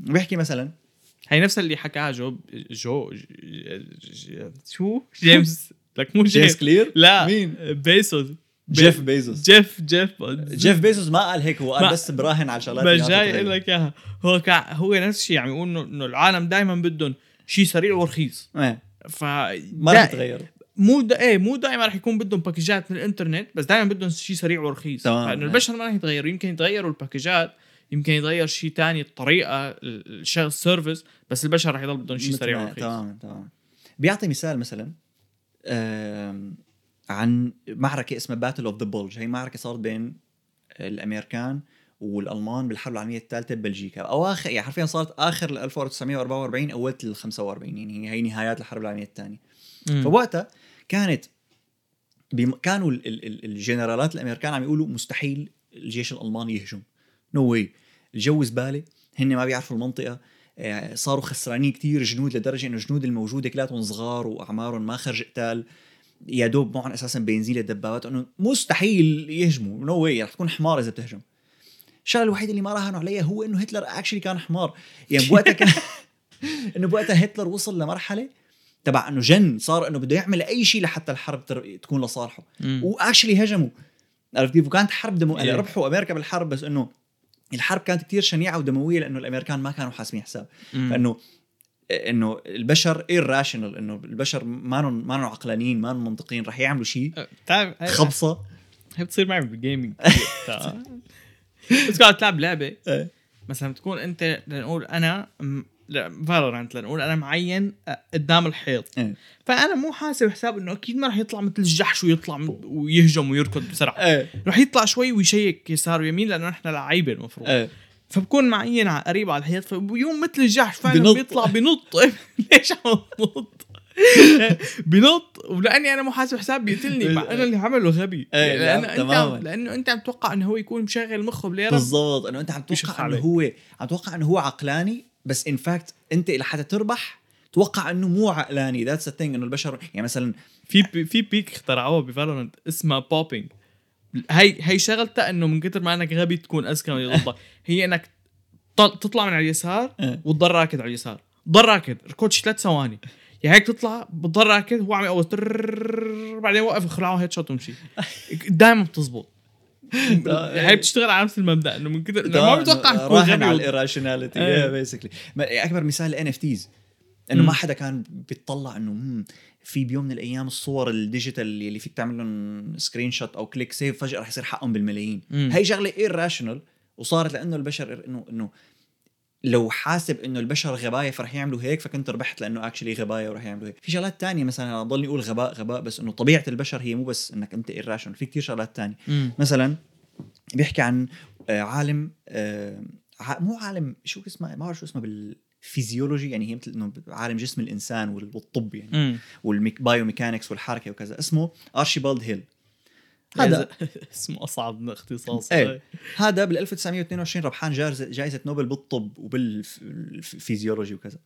بيحكي مثلا هي نفس اللي حكاها جو جو شو؟ جيمس. لك مو جيمس جيمس. كلير؟ لا مين؟ بيسوس. جيف بيزوس. جيف جيف جيف بيزوس ما قال هيك هو قال بس براهن على شغلات بس جاي أقول لك إياها. هو كع... هو نفس الشيء عم يقول انه العالم دائما بدهم شيء سريع ورخيص. إيه، ف ما رح يتغير مو دا إيه مو دائما رح يكون بدهم package ات من الإنترنت بس دائما بدهم شيء سريع ورخيص. تمام. فإنه البشر ما رح يتغيروا. يمكن يتغيروا ال package ات يمكن يتغير شيء تاني الطريقة ال service بس البشر رح يضل بدهم شيء سريع ورخيص. تمام تمام. بيعطي مثال مثلا عن معركة اسمها Battle of the Bulge هي معركة صارت بين الأمريكان والألمان بالحرب العالمية الثانية ببلجيكا. اواخر يعني حرفيا صارت آخر ال 1944 اولة ال 45 يعني هي نهايات الحرب العالمية الثانية. فوقتها كانت بم... كانوا ال... ال... ال- الجنرالات الأمريكان عم يقولوا مستحيل الجيش الألماني يهجم. نو no واي الجو زبالة. هن ما بيعرفوا المنطقة. آه، صاروا خسرانين كتير جنود لدرجة إنه الجنود الموجودة كلاتهم صغار وأعمارهم ما خرج قتال. يا دوب معهم أساسا بنزين للدبابات. إنه مستحيل يهجموا. نو no واي رح تكون حمار إذا بتهجم. الشغلة الوحيدة اللي ما راهنوا عليها هو إنه هتلر actually كان حمار. يعني بوقتها كان إنه بوقتها هتلر وصل لمرحلة تبع إنه جن صار إنه بده يعمل أي شيء لحتى الحرب تر... تكون لصالحه. و actually هجموا عرفت كيف وكانت حرب دمو يعني. ربحوا أمريكا بالحرب بس إنه الحرب كانت كتير شنيعة ودموية لأنه الأمريكان ما كانوا حاسمين حساب. فإنه إنه البشر irrational إنه البشر ما ما عقلانيين ما منطقيين رح يعملوا شيء أه، خبصة هي بتصير معي بالجيمنج؟ بس قاعد تلعب لعبة إيه. مثلا تكون أنت لنقول أنا فالورانت لنقول أنا معين قدام الحيط. إيه. فأنا مو حاسب حساب إنه أكيد ما رح يطلع مثل الجحش ويطلع ويهجم ويركض بسرعة. إيه. رح يطلع شوي ويشيك يسار ويمين لأنه نحن لعيبة المفروض. إيه. فبكون معين قريب على الحيط فبيوم مثل الجحش فعلا بنط. بيطلع بنط. ليش عم بنط؟ بنط. ولأني أنا مو حاسب حساب بيقتلني مع إنه اللي عمله غبي. لا، لأنه أنت تماماً. لأنه أنت عم تتوقع إنه هو يكون مشغل مخه بليرة. بالضبط. إنه أنت عم تتوقع إنه. هو عم تتوقع إنه هو عقلاني بس ان فاكت انت لحتى تربح توقع إنه مو عقلاني. that's the thing إنه البشر يعني مثلا في بي- في بيك اخترعوها ب Valorant اسمها bobbing هي هي شغلتها إنه من كتر ما إنك غبي تكون أذكى من اللي هي إنك تطلع من على اليسار إيه. وتضل راكد على اليسار. ضل راكد. ركضش ثلاث ثواني. يا هيك تطلع بتضل راكد هو عم يقوس تررررر، بعدين وقف يخلعه headshot ومشي دائما بتزبط. هي بتشتغل على نفس المبدأ إنه من إنه ما بتوقع راهن على ال irrationality إيه. basically أكبر مثال ال NFTs إنه. ما حدا كان بيطلع إنه في بيوم من الأيام الصور ال digital اللي فيك تعمل لهم screenshot أو click save فجأة رح يصير حقهم بالملايين. هي شغلة irrational وصارت لأنه البشر انه إنه لو حاسب إنه البشر غباية فرح يعملوا هيك فكنت ربحت لأنه actually غباية ورح يعملوا هيك. في شغلات تانية مثلا أنا ضلني أقول غباء غباء بس إنه طبيعة البشر هي مو بس إنك أنت irrational في كتير شغلات تانية. مم. مثلا بيحكي عن آه، عالم آه، مو عالم شو اسمه ما بعرف شو اسمه بالفيزيولوجي يعني هي مثل إنه عالم جسم الإنسان وال- والطب يعني. وال biomechanics والحركة وكذا. اسمه ارشيبالد هيل هذا اسمه أصعب اختصاص إيه. هذا بال 1922 ربحان جائزه جائزة نوبل بالطب وبالفيزيولوجي وكذا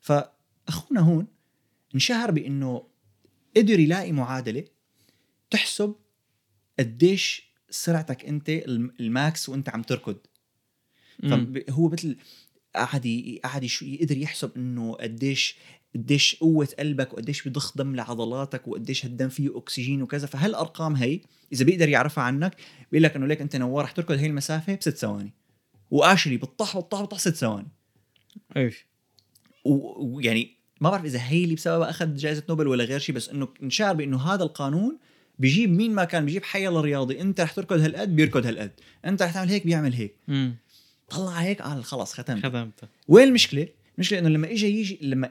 فأخونا هون انشهر بإنه قدر يلاقي معادلة تحسب قديش سرعتك أنت الم- ال max وأنت عم تركض. فهو مثل قعد قعد يقدر يحسب إنه قديش قديش قوة قلبك وقديش بيضخ دم لعضلاتك وقديش هالدم فيه أكسجين وكذا فهالأرقام هي إذا بيقدر يعرفها عنك بيقول لك إنه ليك أنت نوار رح تركض هي المسافة بست ثواني واشلي بتطح بتطح بتطح ست ثواني. إيش؟ ويعني ما بعرف إذا هي اللي بسببها أخذ جائزة نوبل ولا غير شيء بس إنه انشهر بإنه هذا القانون بيجيب مين ما كان بيجيب حي الله رياضي أنت رح تركض هالقد بيركض هالقد أنت رح تعمل هيك بيعمل هيك. مم. طلع هيك قال خلص ختم خدمته. وين المشكلة؟ المشكلة إنه لما اجى يجي لما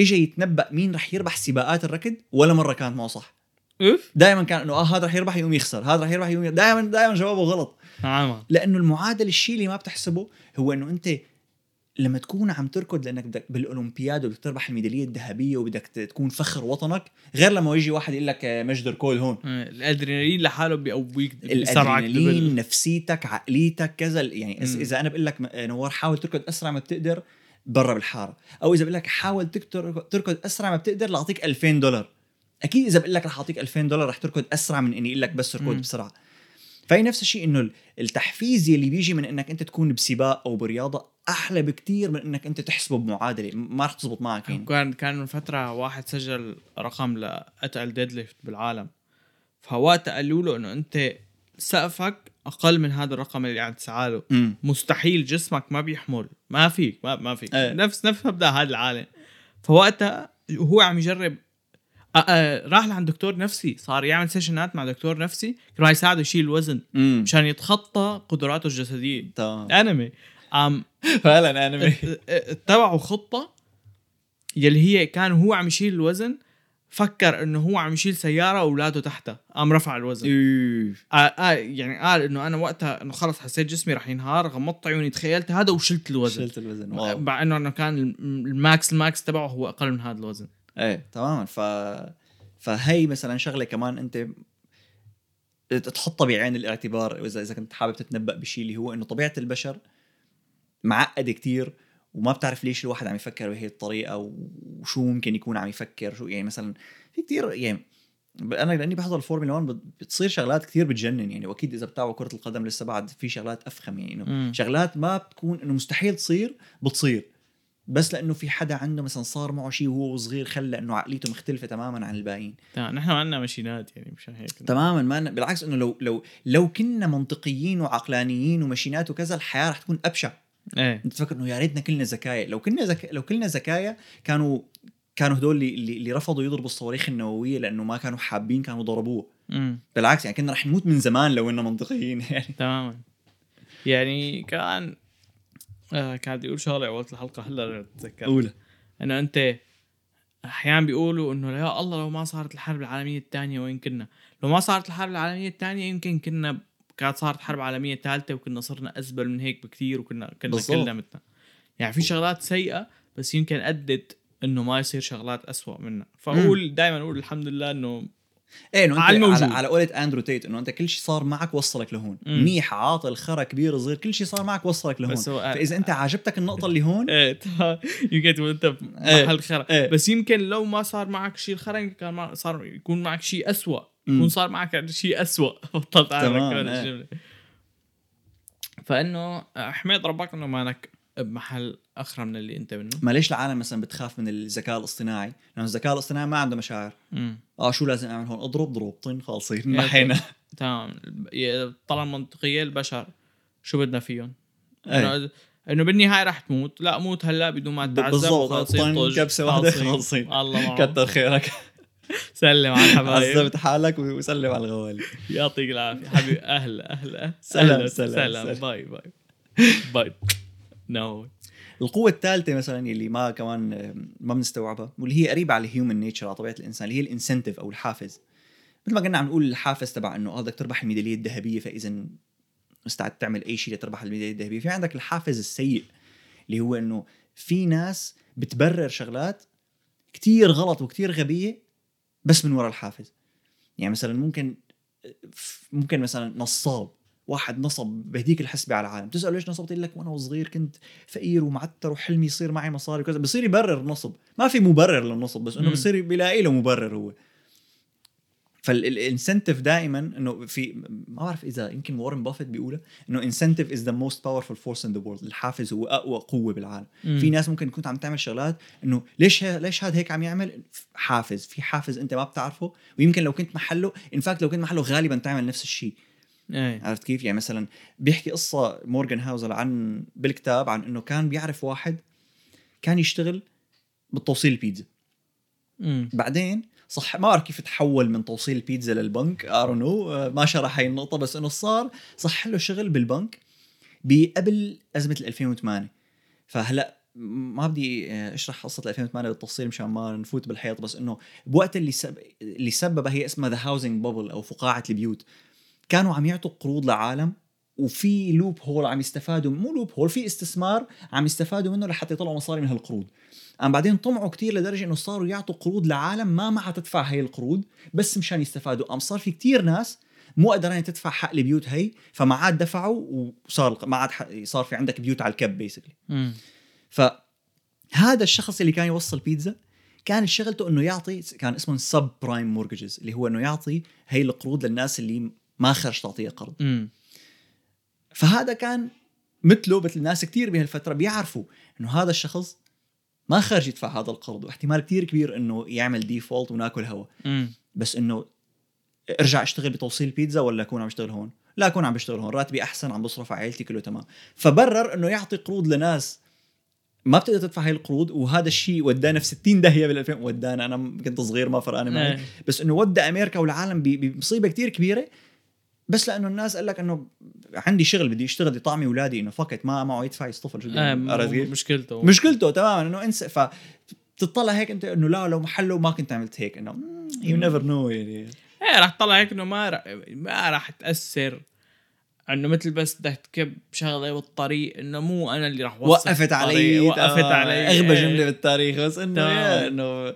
اجى يتنبأ مين رح يربح سباقات الركض؟ ولا مرة كانت معه صح. اوف دائما كان إنه آه هذا رح يربح يقوم يخسر هذا رح يربح يقوم دائما دائما جوابه غلط. نعم. لأنه المعادلة الشيء اللي ما بتحسبه هو إنه أنت لما تكون عم تركض لأنك بدك بالأولمبياد وبدك تربح الميدالية الذهبية وبدك تكون فخر وطنك غير لما يجي واحد يقول لك آه، مجد ركود هون. الأدرينالين لحاله بيقويك الأدرينالين. نفسيتك عقليتك كذا يعني إذا- مم. إذا أنا بقول لك م- نوار حاول تركض أسرع ما بتقدر برا بالحارة. أو إذا بقول لك حاول تركض أسرع ما بتقدر لاعطيك 2000 دولار. أكيد إذا بقول لك رح أعطيك 2000 دولار رح تركض أسرع من إني أقول لك بس اركض. بسرعة. فهي نفس الشيء إنه ال- التحفيز اللي بيجي من إنك أنت تكون بسباق أو برياضة أحلى بكتير من إنك أنت تحسبه بمعادلة. ما رح تزبط معك يعني كان كان من فترة واحد سجل رقم لأتقل deadlift بالعالم. فوقتها قالوا له إنه أنت سقفك أقل من هذا الرقم اللي عم تسعى له امم مستحيل جسمك ما بيحمل. ما فيك ما, ما فيك. إيه. نفس نفس مبدأ هذا العالم. فوقتها وهو عم يجرب. راح لعند دكتور نفسي. صار يعمل session ات مع دكتور نفسي. كان يساعده يشيل الوزن مشان يتخطى قدراته الجسدية. تمام. انمي عم فعلا انمي اتبعوا خطة. يلي هي كان هو عم يشيل الوزن. فكر إنه هو عم يشيل سيارة واولاده تحته قام رفع الوزن. إيه. آه آه يعني قال إنه أنا وقتها إنه خلص حسيت جسمي رح ينهار غمضت عيوني تخيلت هذا وشلت الوزن. شلت الوزن. واو. مع إنه انه كان الم- ال max ال max تبعه هو أقل من هذا الوزن. إيه تماما. ف فهي مثلا شغلة كمان أنت تحطها بعين الاعتبار اذا إذا كنت حابب تتنبأ بشيء اللي هو إنه طبيعة البشر معقدة كتير. وما بتعرف ليش الواحد عم يفكر بهي الطريقة وشو ممكن يكون عم يفكر شو يعني مثلا في كتير يعني أنا لأني بحضر الفورمولا 1 بت- بتصير شغلات كتير بتجنن يعني وأكيد إذا بتابعوا كرة القدم لسه بعد في شغلات أفخم يعني إنه. شغلات ما بتكون إنه مستحيل تصير بتصير بس لأنه في حدا عنده مثلا صار معه شيء وهو صغير خلى إنه عقليته مختلفة تماما عن الباقيين. تمام نحن ما عندنا ماشينات يعني مشان هيك. تماما ما بالعكس إنه لو لو لو كنا منطقيين وعقلانيين وماشينات وكذا الحياة رح تكون أبشع. إيه. انت تفكر إنه يا ريتنا كلنا زكايا لو كنا زك... لو كلنا زكايا كانوا كانوا هدول اللي, اللي رفضوا يضربوا الصواريخ النووية لأنه ما كانوا حابين كانوا ضربوه. امم بالعكس يعني كنا رح نموت من زمان لو إننا منطقيين. يعني تماما. يعني كان آه كان بدي أقول شغلة أول الحلقة هلأ بتذكر اولى إنه أنت أحيانا بيقولوا إنه يا الله لو ما صارت الحرب العالمية الثانية وين كنا؟ لو ما صارت الحرب العالمية الثانية يمكن كنا كانت صارت حرب عالمية ثالثة وكنا صرنا ازبل من هيك بكثير وكنا كنا. كلنا مثلنا يعني في شغلات سيئة بس يمكن أدت إنه ما يصير شغلات أسوأ منها فأقول دائما أقول الحمد لله إنه إيه إنه أنت على على, الموجود. على, على قولة أندرو تيت إنه أنت كل شيء صار معك وصلك لهون مم. منيح عاطل خرا كبير صغير كل شيء صار معك وصلك لهون فإذا أنت عجبتك النقطة اللي هون إيه. يمكن أنت إيه. محل خرا إيه. بس يمكن لو ما صار معك شيء الخرا كان صار يكون معك شيء أسوأ. يكون صار معك شيء أسوأ. بطلت كمان إيه. الجملة. فإنه احمد ربك إنه مانك بمحل أخرى من اللي أنت منه؟ ما ليش العالم مثلا بتخاف من الذكاء الاصطناعي؟ لأنه الذكاء الاصطناعي ما عنده مشاعر. امم آه شو لازم أعمل هون؟ أضرب؟ ضرب طن خالصين نحينا تمام. طالما منطقية البشر. شو بدنا فيهم؟ إيه. إنه إنه بالنهاية رح تموت. لا موت هلا بدون ما تتعذب بالضبط، كبسة واحدة خالصين. الله معهم كتر خيرك. سلم على الحبايب. عذبت حالك وسلم على الغوالي. يعطيك العافية. حبيبي أهلا أهلا. سلام، أهلا، سلام، سلام. سلام. bye bye. bye. no القوة الثالثة مثلا اللي ما كمان ما بنستوعبها واللي هي قريبة على ال human nature على طبيعة الإنسان اللي هي ال incentive أو الحافز. مثل ما كنا عم نقول الحافز تبع إنه آه بدك تربح الميدالية الذهبية فإذا مستعد تعمل أي شيء لتربح الميدالية الذهبية. في عندك الحافز السيء اللي هو إنه في ناس بتبرر شغلات كتير غلط وكتير غبية بس من وراء الحافز. يعني مثلا ممكن ممكن مثلا نصاب واحد نصب بهديك الحسبة على العالم. تسأله ليش نصبت؟ يقول لك وأنا وصغير كنت فقير ومعتر وحلمي يصير معي مصاري وكذا. بصير يبرر النصب. ما في مبرر للنصب بس إنه. بصير بيلاقي له مبرر هو. فال incentive دائما إنه في ما بعرف إذا يمكن وارن بافيت بيقولها إنه incentive is the most powerful force in the world الحافز هو أقوى قوة بالعالم. في ناس ممكن تكون عم تعمل شغلات إنه ليش ه- ليش هذا هيك عم يعمل؟ حافز في حافز أنت ما بتعرفه. ويمكن لو كنت محله in fact لو كنت محله غالبا تعمل نفس الشيء. إيه. عرفت كيف؟ يعني مثلا بيحكي قصة مورغان هاوزر عن بالكتاب عن إنه كان بيعرف واحد كان يشتغل بالتوصيل البيتزا. بعدين صح ما بعرف كيف تحول من توصيل البيتزا للبنك or no ما شرح هاي النقطة بس إنه صار صح له شغل بالبنك بقبل أزمة ال 2008 فهلأ ما بدي آه، أشرح قصة ال 2008 بالتفصيل مشان ما نفوت بالحيط بس إنه بوقت اللي سب... اللي سببها هي اسمها the housing bubble أو فقاعة البيوت. كانوا عم يعطوا قروض لعالم وفي loophole عم يستفادوا مو loophole في استثمار عم يستفادوا منه لحتى يطلعوا مصاري من هالقروض. أم بعدين طمعوا كتير لدرجة إنه صاروا يعطوا قروض لعالم ما معها تدفع هي القروض بس مشان يستفادوا. أم صار في كتير ناس مو قادرين تدفع حق البيوت هي فما عاد دفعوا وصار ما عاد صار في عندك بيوت على الكب basically. فهذا الشخص اللي كان يوصل بيتزا كانت شغلته إنه يعطي كان اسمه subprime mortgage اللي هو إنه يعطي هي القروض للناس اللي ما خرج تعطيه قرض. امم فهذا كان مثله مثل ناس كتير بهالفترة بيعرفوا إنه هذا الشخص ما خرج يدفع هذا القرض واحتمال كتير كبير إنه يعمل ديفولت وناكل هوا. بس إنه ارجع أشتغل بتوصيل بيتزا ولا أكون عم بشتغل هون؟ لا أكون عم بشتغل هون راتبي أحسن عم بصرف على عائلتي كله تمام. فبرر إنه يعطي قروض لناس ما بتقدر تدفع هاي القروض وهذا الشيء ودانا في 60 داهية بال 2000 ودانا أنا كنت صغير ما فرقانه معي. إيه. بس إنه ودى أمريكا والعالم بمصيبة كتير كبيرة بس لأنه الناس قال لك إنه عندي شغل بدي أشتغل بدي طعمي اولادي إنه فكت ما معه يدفع يصطفل شو آه،؟ مشكلته. مشكلته تماما إنه انسى. ف بتطلع هيك أنت إنه لا لو محله ما كنت عملت هيك إنه you never know يعني. إيه راح تطلع هيك إنه ما ما راح تأثر. إنه مثل بس بدك تكب شغلة بالطريق إنه مو أنا اللي راح وقفت علي وقفت آه، علي. أغبى إيه. جملة بالتاريخ بس إنه. يا إنه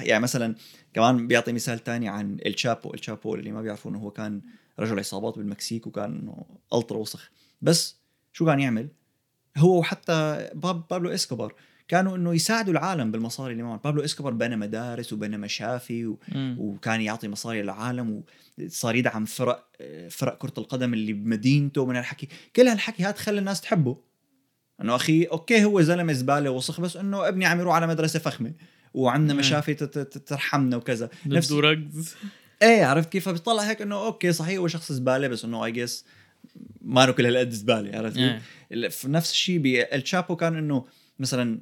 يعني مثلا كمان بيعطي مثال تاني عن الشابو الشابو اللي ما بيعرفوا إنه هو كان رجل عصابات بالمكسيك وكان إنه ultra وسخ. بس شو كان يعمل؟ هو وحتى باب بابلو إسكوبار كانوا إنه يساعدوا العالم بالمصاري اللي معهم. بابلو إسكوبار بنى مدارس وبنى مشافي و... وكان يعطي مصاري للعالم وصار يدعم فرق فرق كرة القدم اللي بمدينته من الحكي كل هالحكي هذا خلى الناس تحبه. إنه أخي okay هو زلمة زبالة وسخ بس إنه ابني عم يروح على مدرسة فخمة. وعندنا. مشافي ترحمنا وكذا نفس ركز إيه عرفت كيف فبيطلع هيك إنه okay صحيح هو شخص زبالة بس إنه I guess ما كل هالقد زبالة عرفت كيف؟ إيه. نفس الشيء بالشابو كان إنه مثلا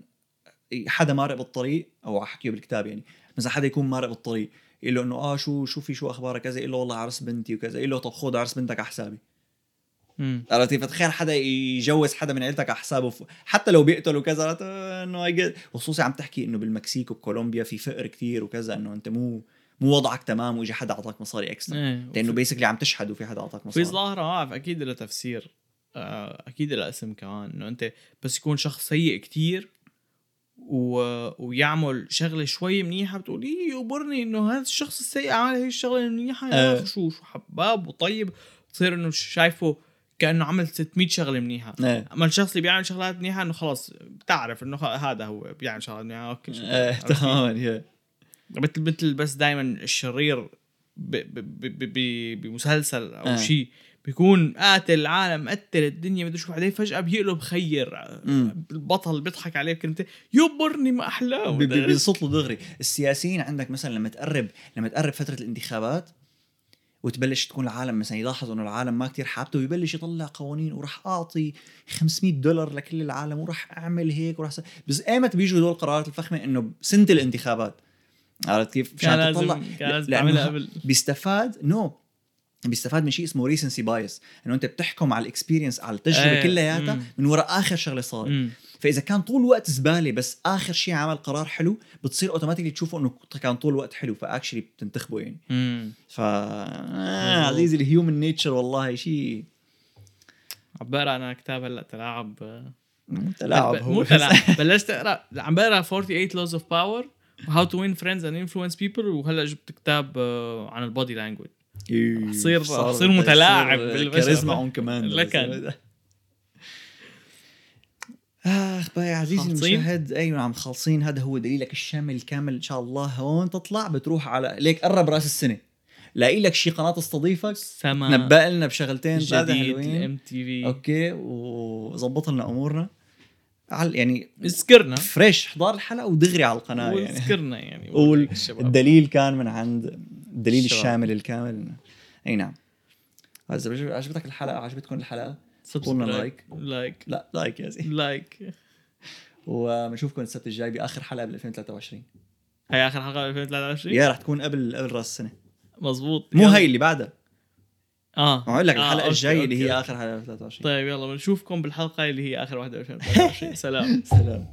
حدا مارق بالطريق أو أحكيه بالكتاب يعني مثلا حدا يكون مارق بالطريق يقول له إنه آه شو شو في شو أخبارك كذا يقول له والله عرس بنتي وكذا يقول له طب خذ عرس بنتك على حسابي مم. عرفت كيف؟ فتخيل حدا يجوز حدا من عيلتك على حسابه ف... حتى لو بيقتل وكذا؟ إنه وخصوصي عم تحكي إنه بالمكسيك وكولومبيا في فقر كتير وكذا إنه أنت مو مو وضعك تمام واجى حدا أعطاك مصاري extra إيه لأنه basically عم تشحد وفي حدا أعطاك في مصاري ظاهرة آه أكيد له تفسير آه، أكيد له اسم كمان إنه أنت بس يكون شخص سيء كتير و... ويعمل شغلة شوي منيحة بتقول إيه يقبرني إنه هذا الشخص السيء عمل هي الشغلة المنيحة يا آه. أخي شو شو حباب وطيب تصير إنه شايفه كأنه عمل 600 شغلة منيحه إيه أما الشخص اللي بيعمل شغلات منيحه إنه خلاص بتعرف إنه هذا هو بيعمل شغلات منيحه أوكي. إيه؟ تماما يا مثل مثل بس دائما الشرير بمسلسل أو آه. شيء بيكون قاتل العالم قتل الدنيا بدي شو بعدين فجأة بيقلب خير مم. البطل بيضحك عليه بكلمتين يقبرني ما احلاه بي- بي- بيصط له دغري السياسيين عندك مثلا لما تقرب لما تقرب فترة الانتخابات وتبلش تكون العالم مثلا يلاحظ إنه العالم ما كتير حابته ويبلش يطلع قوانين وراح أعطي 500 دولار لكل العالم وراح أعمل هيك وراح س... بس ايمت بيجوا هدول القرارات الفخمة إنه بسنه الانتخابات. عرفت كيف؟ لازم تطلع كان لازم تعملها قبل. بيستفاد no بيستفاد من شيء اسمه recency bias إنه أنت بتحكم على ال experience على التجربة إيه، كلياتها. من وراء آخر شغلة صارت. فإذا كان طول الوقت زبالة بس آخر شيء عمل قرار حلو بتصير automatically تشوفه إنه كان طول الوقت حلو ف actually بتنتخبه يعني مم. ف آه. عزيزي ال human nature والله شيء عم بقرا أنا كتاب هلأ تلاعب مو تلاعب هو مو. تلاعب بلشت أقرأ عم بقرأ 48 laws of power و how to win friends and influence people وهلأ جبت كتاب آه، عن ال body language إيه، صار- حصير متلاعب صار بالبشر. Charisma on Command لكن. اخ بقى يا عزيزي؟ المشاهد. أيوه عم خالصين. هذا هو دليلك الشامل الكامل إن شاء الله. هون تطلع بتروح على ليك قرب رأس السنة. لاقي لك شي قناة تستضيفك. سما نبأ لنا بشغلتين ثلاثة جديد حلوين. ال MTV. okay وظبط لنا أمورنا. على يعني اذكرنا. fresh حضار الحلقة ودغري على القناة يعني. واذكرنا يعني. قول. الشباب. الدليل كان من عند الدليل الشباب. الشامل الكامل. أي نعم. اذا عجبتك الحلقة؟ عجبتكم الحلقة؟ قولنا like. like لا like يا زلمه like وبنشوفكم السبت الجاي بآخر حلقة بال 2023 هي آخر حلقة 2023 يا رح تكون قبل قبل رأس السنة. مظبوط. مو. هي اللي بعدها. آه. أقول لك آه، الحلقة okay، الجاية اللي هي. آخر حلقة 2023 طيب يلا بنشوفكم بالحلقة اللي هي آخر واحدة 2023 سلام. سلام.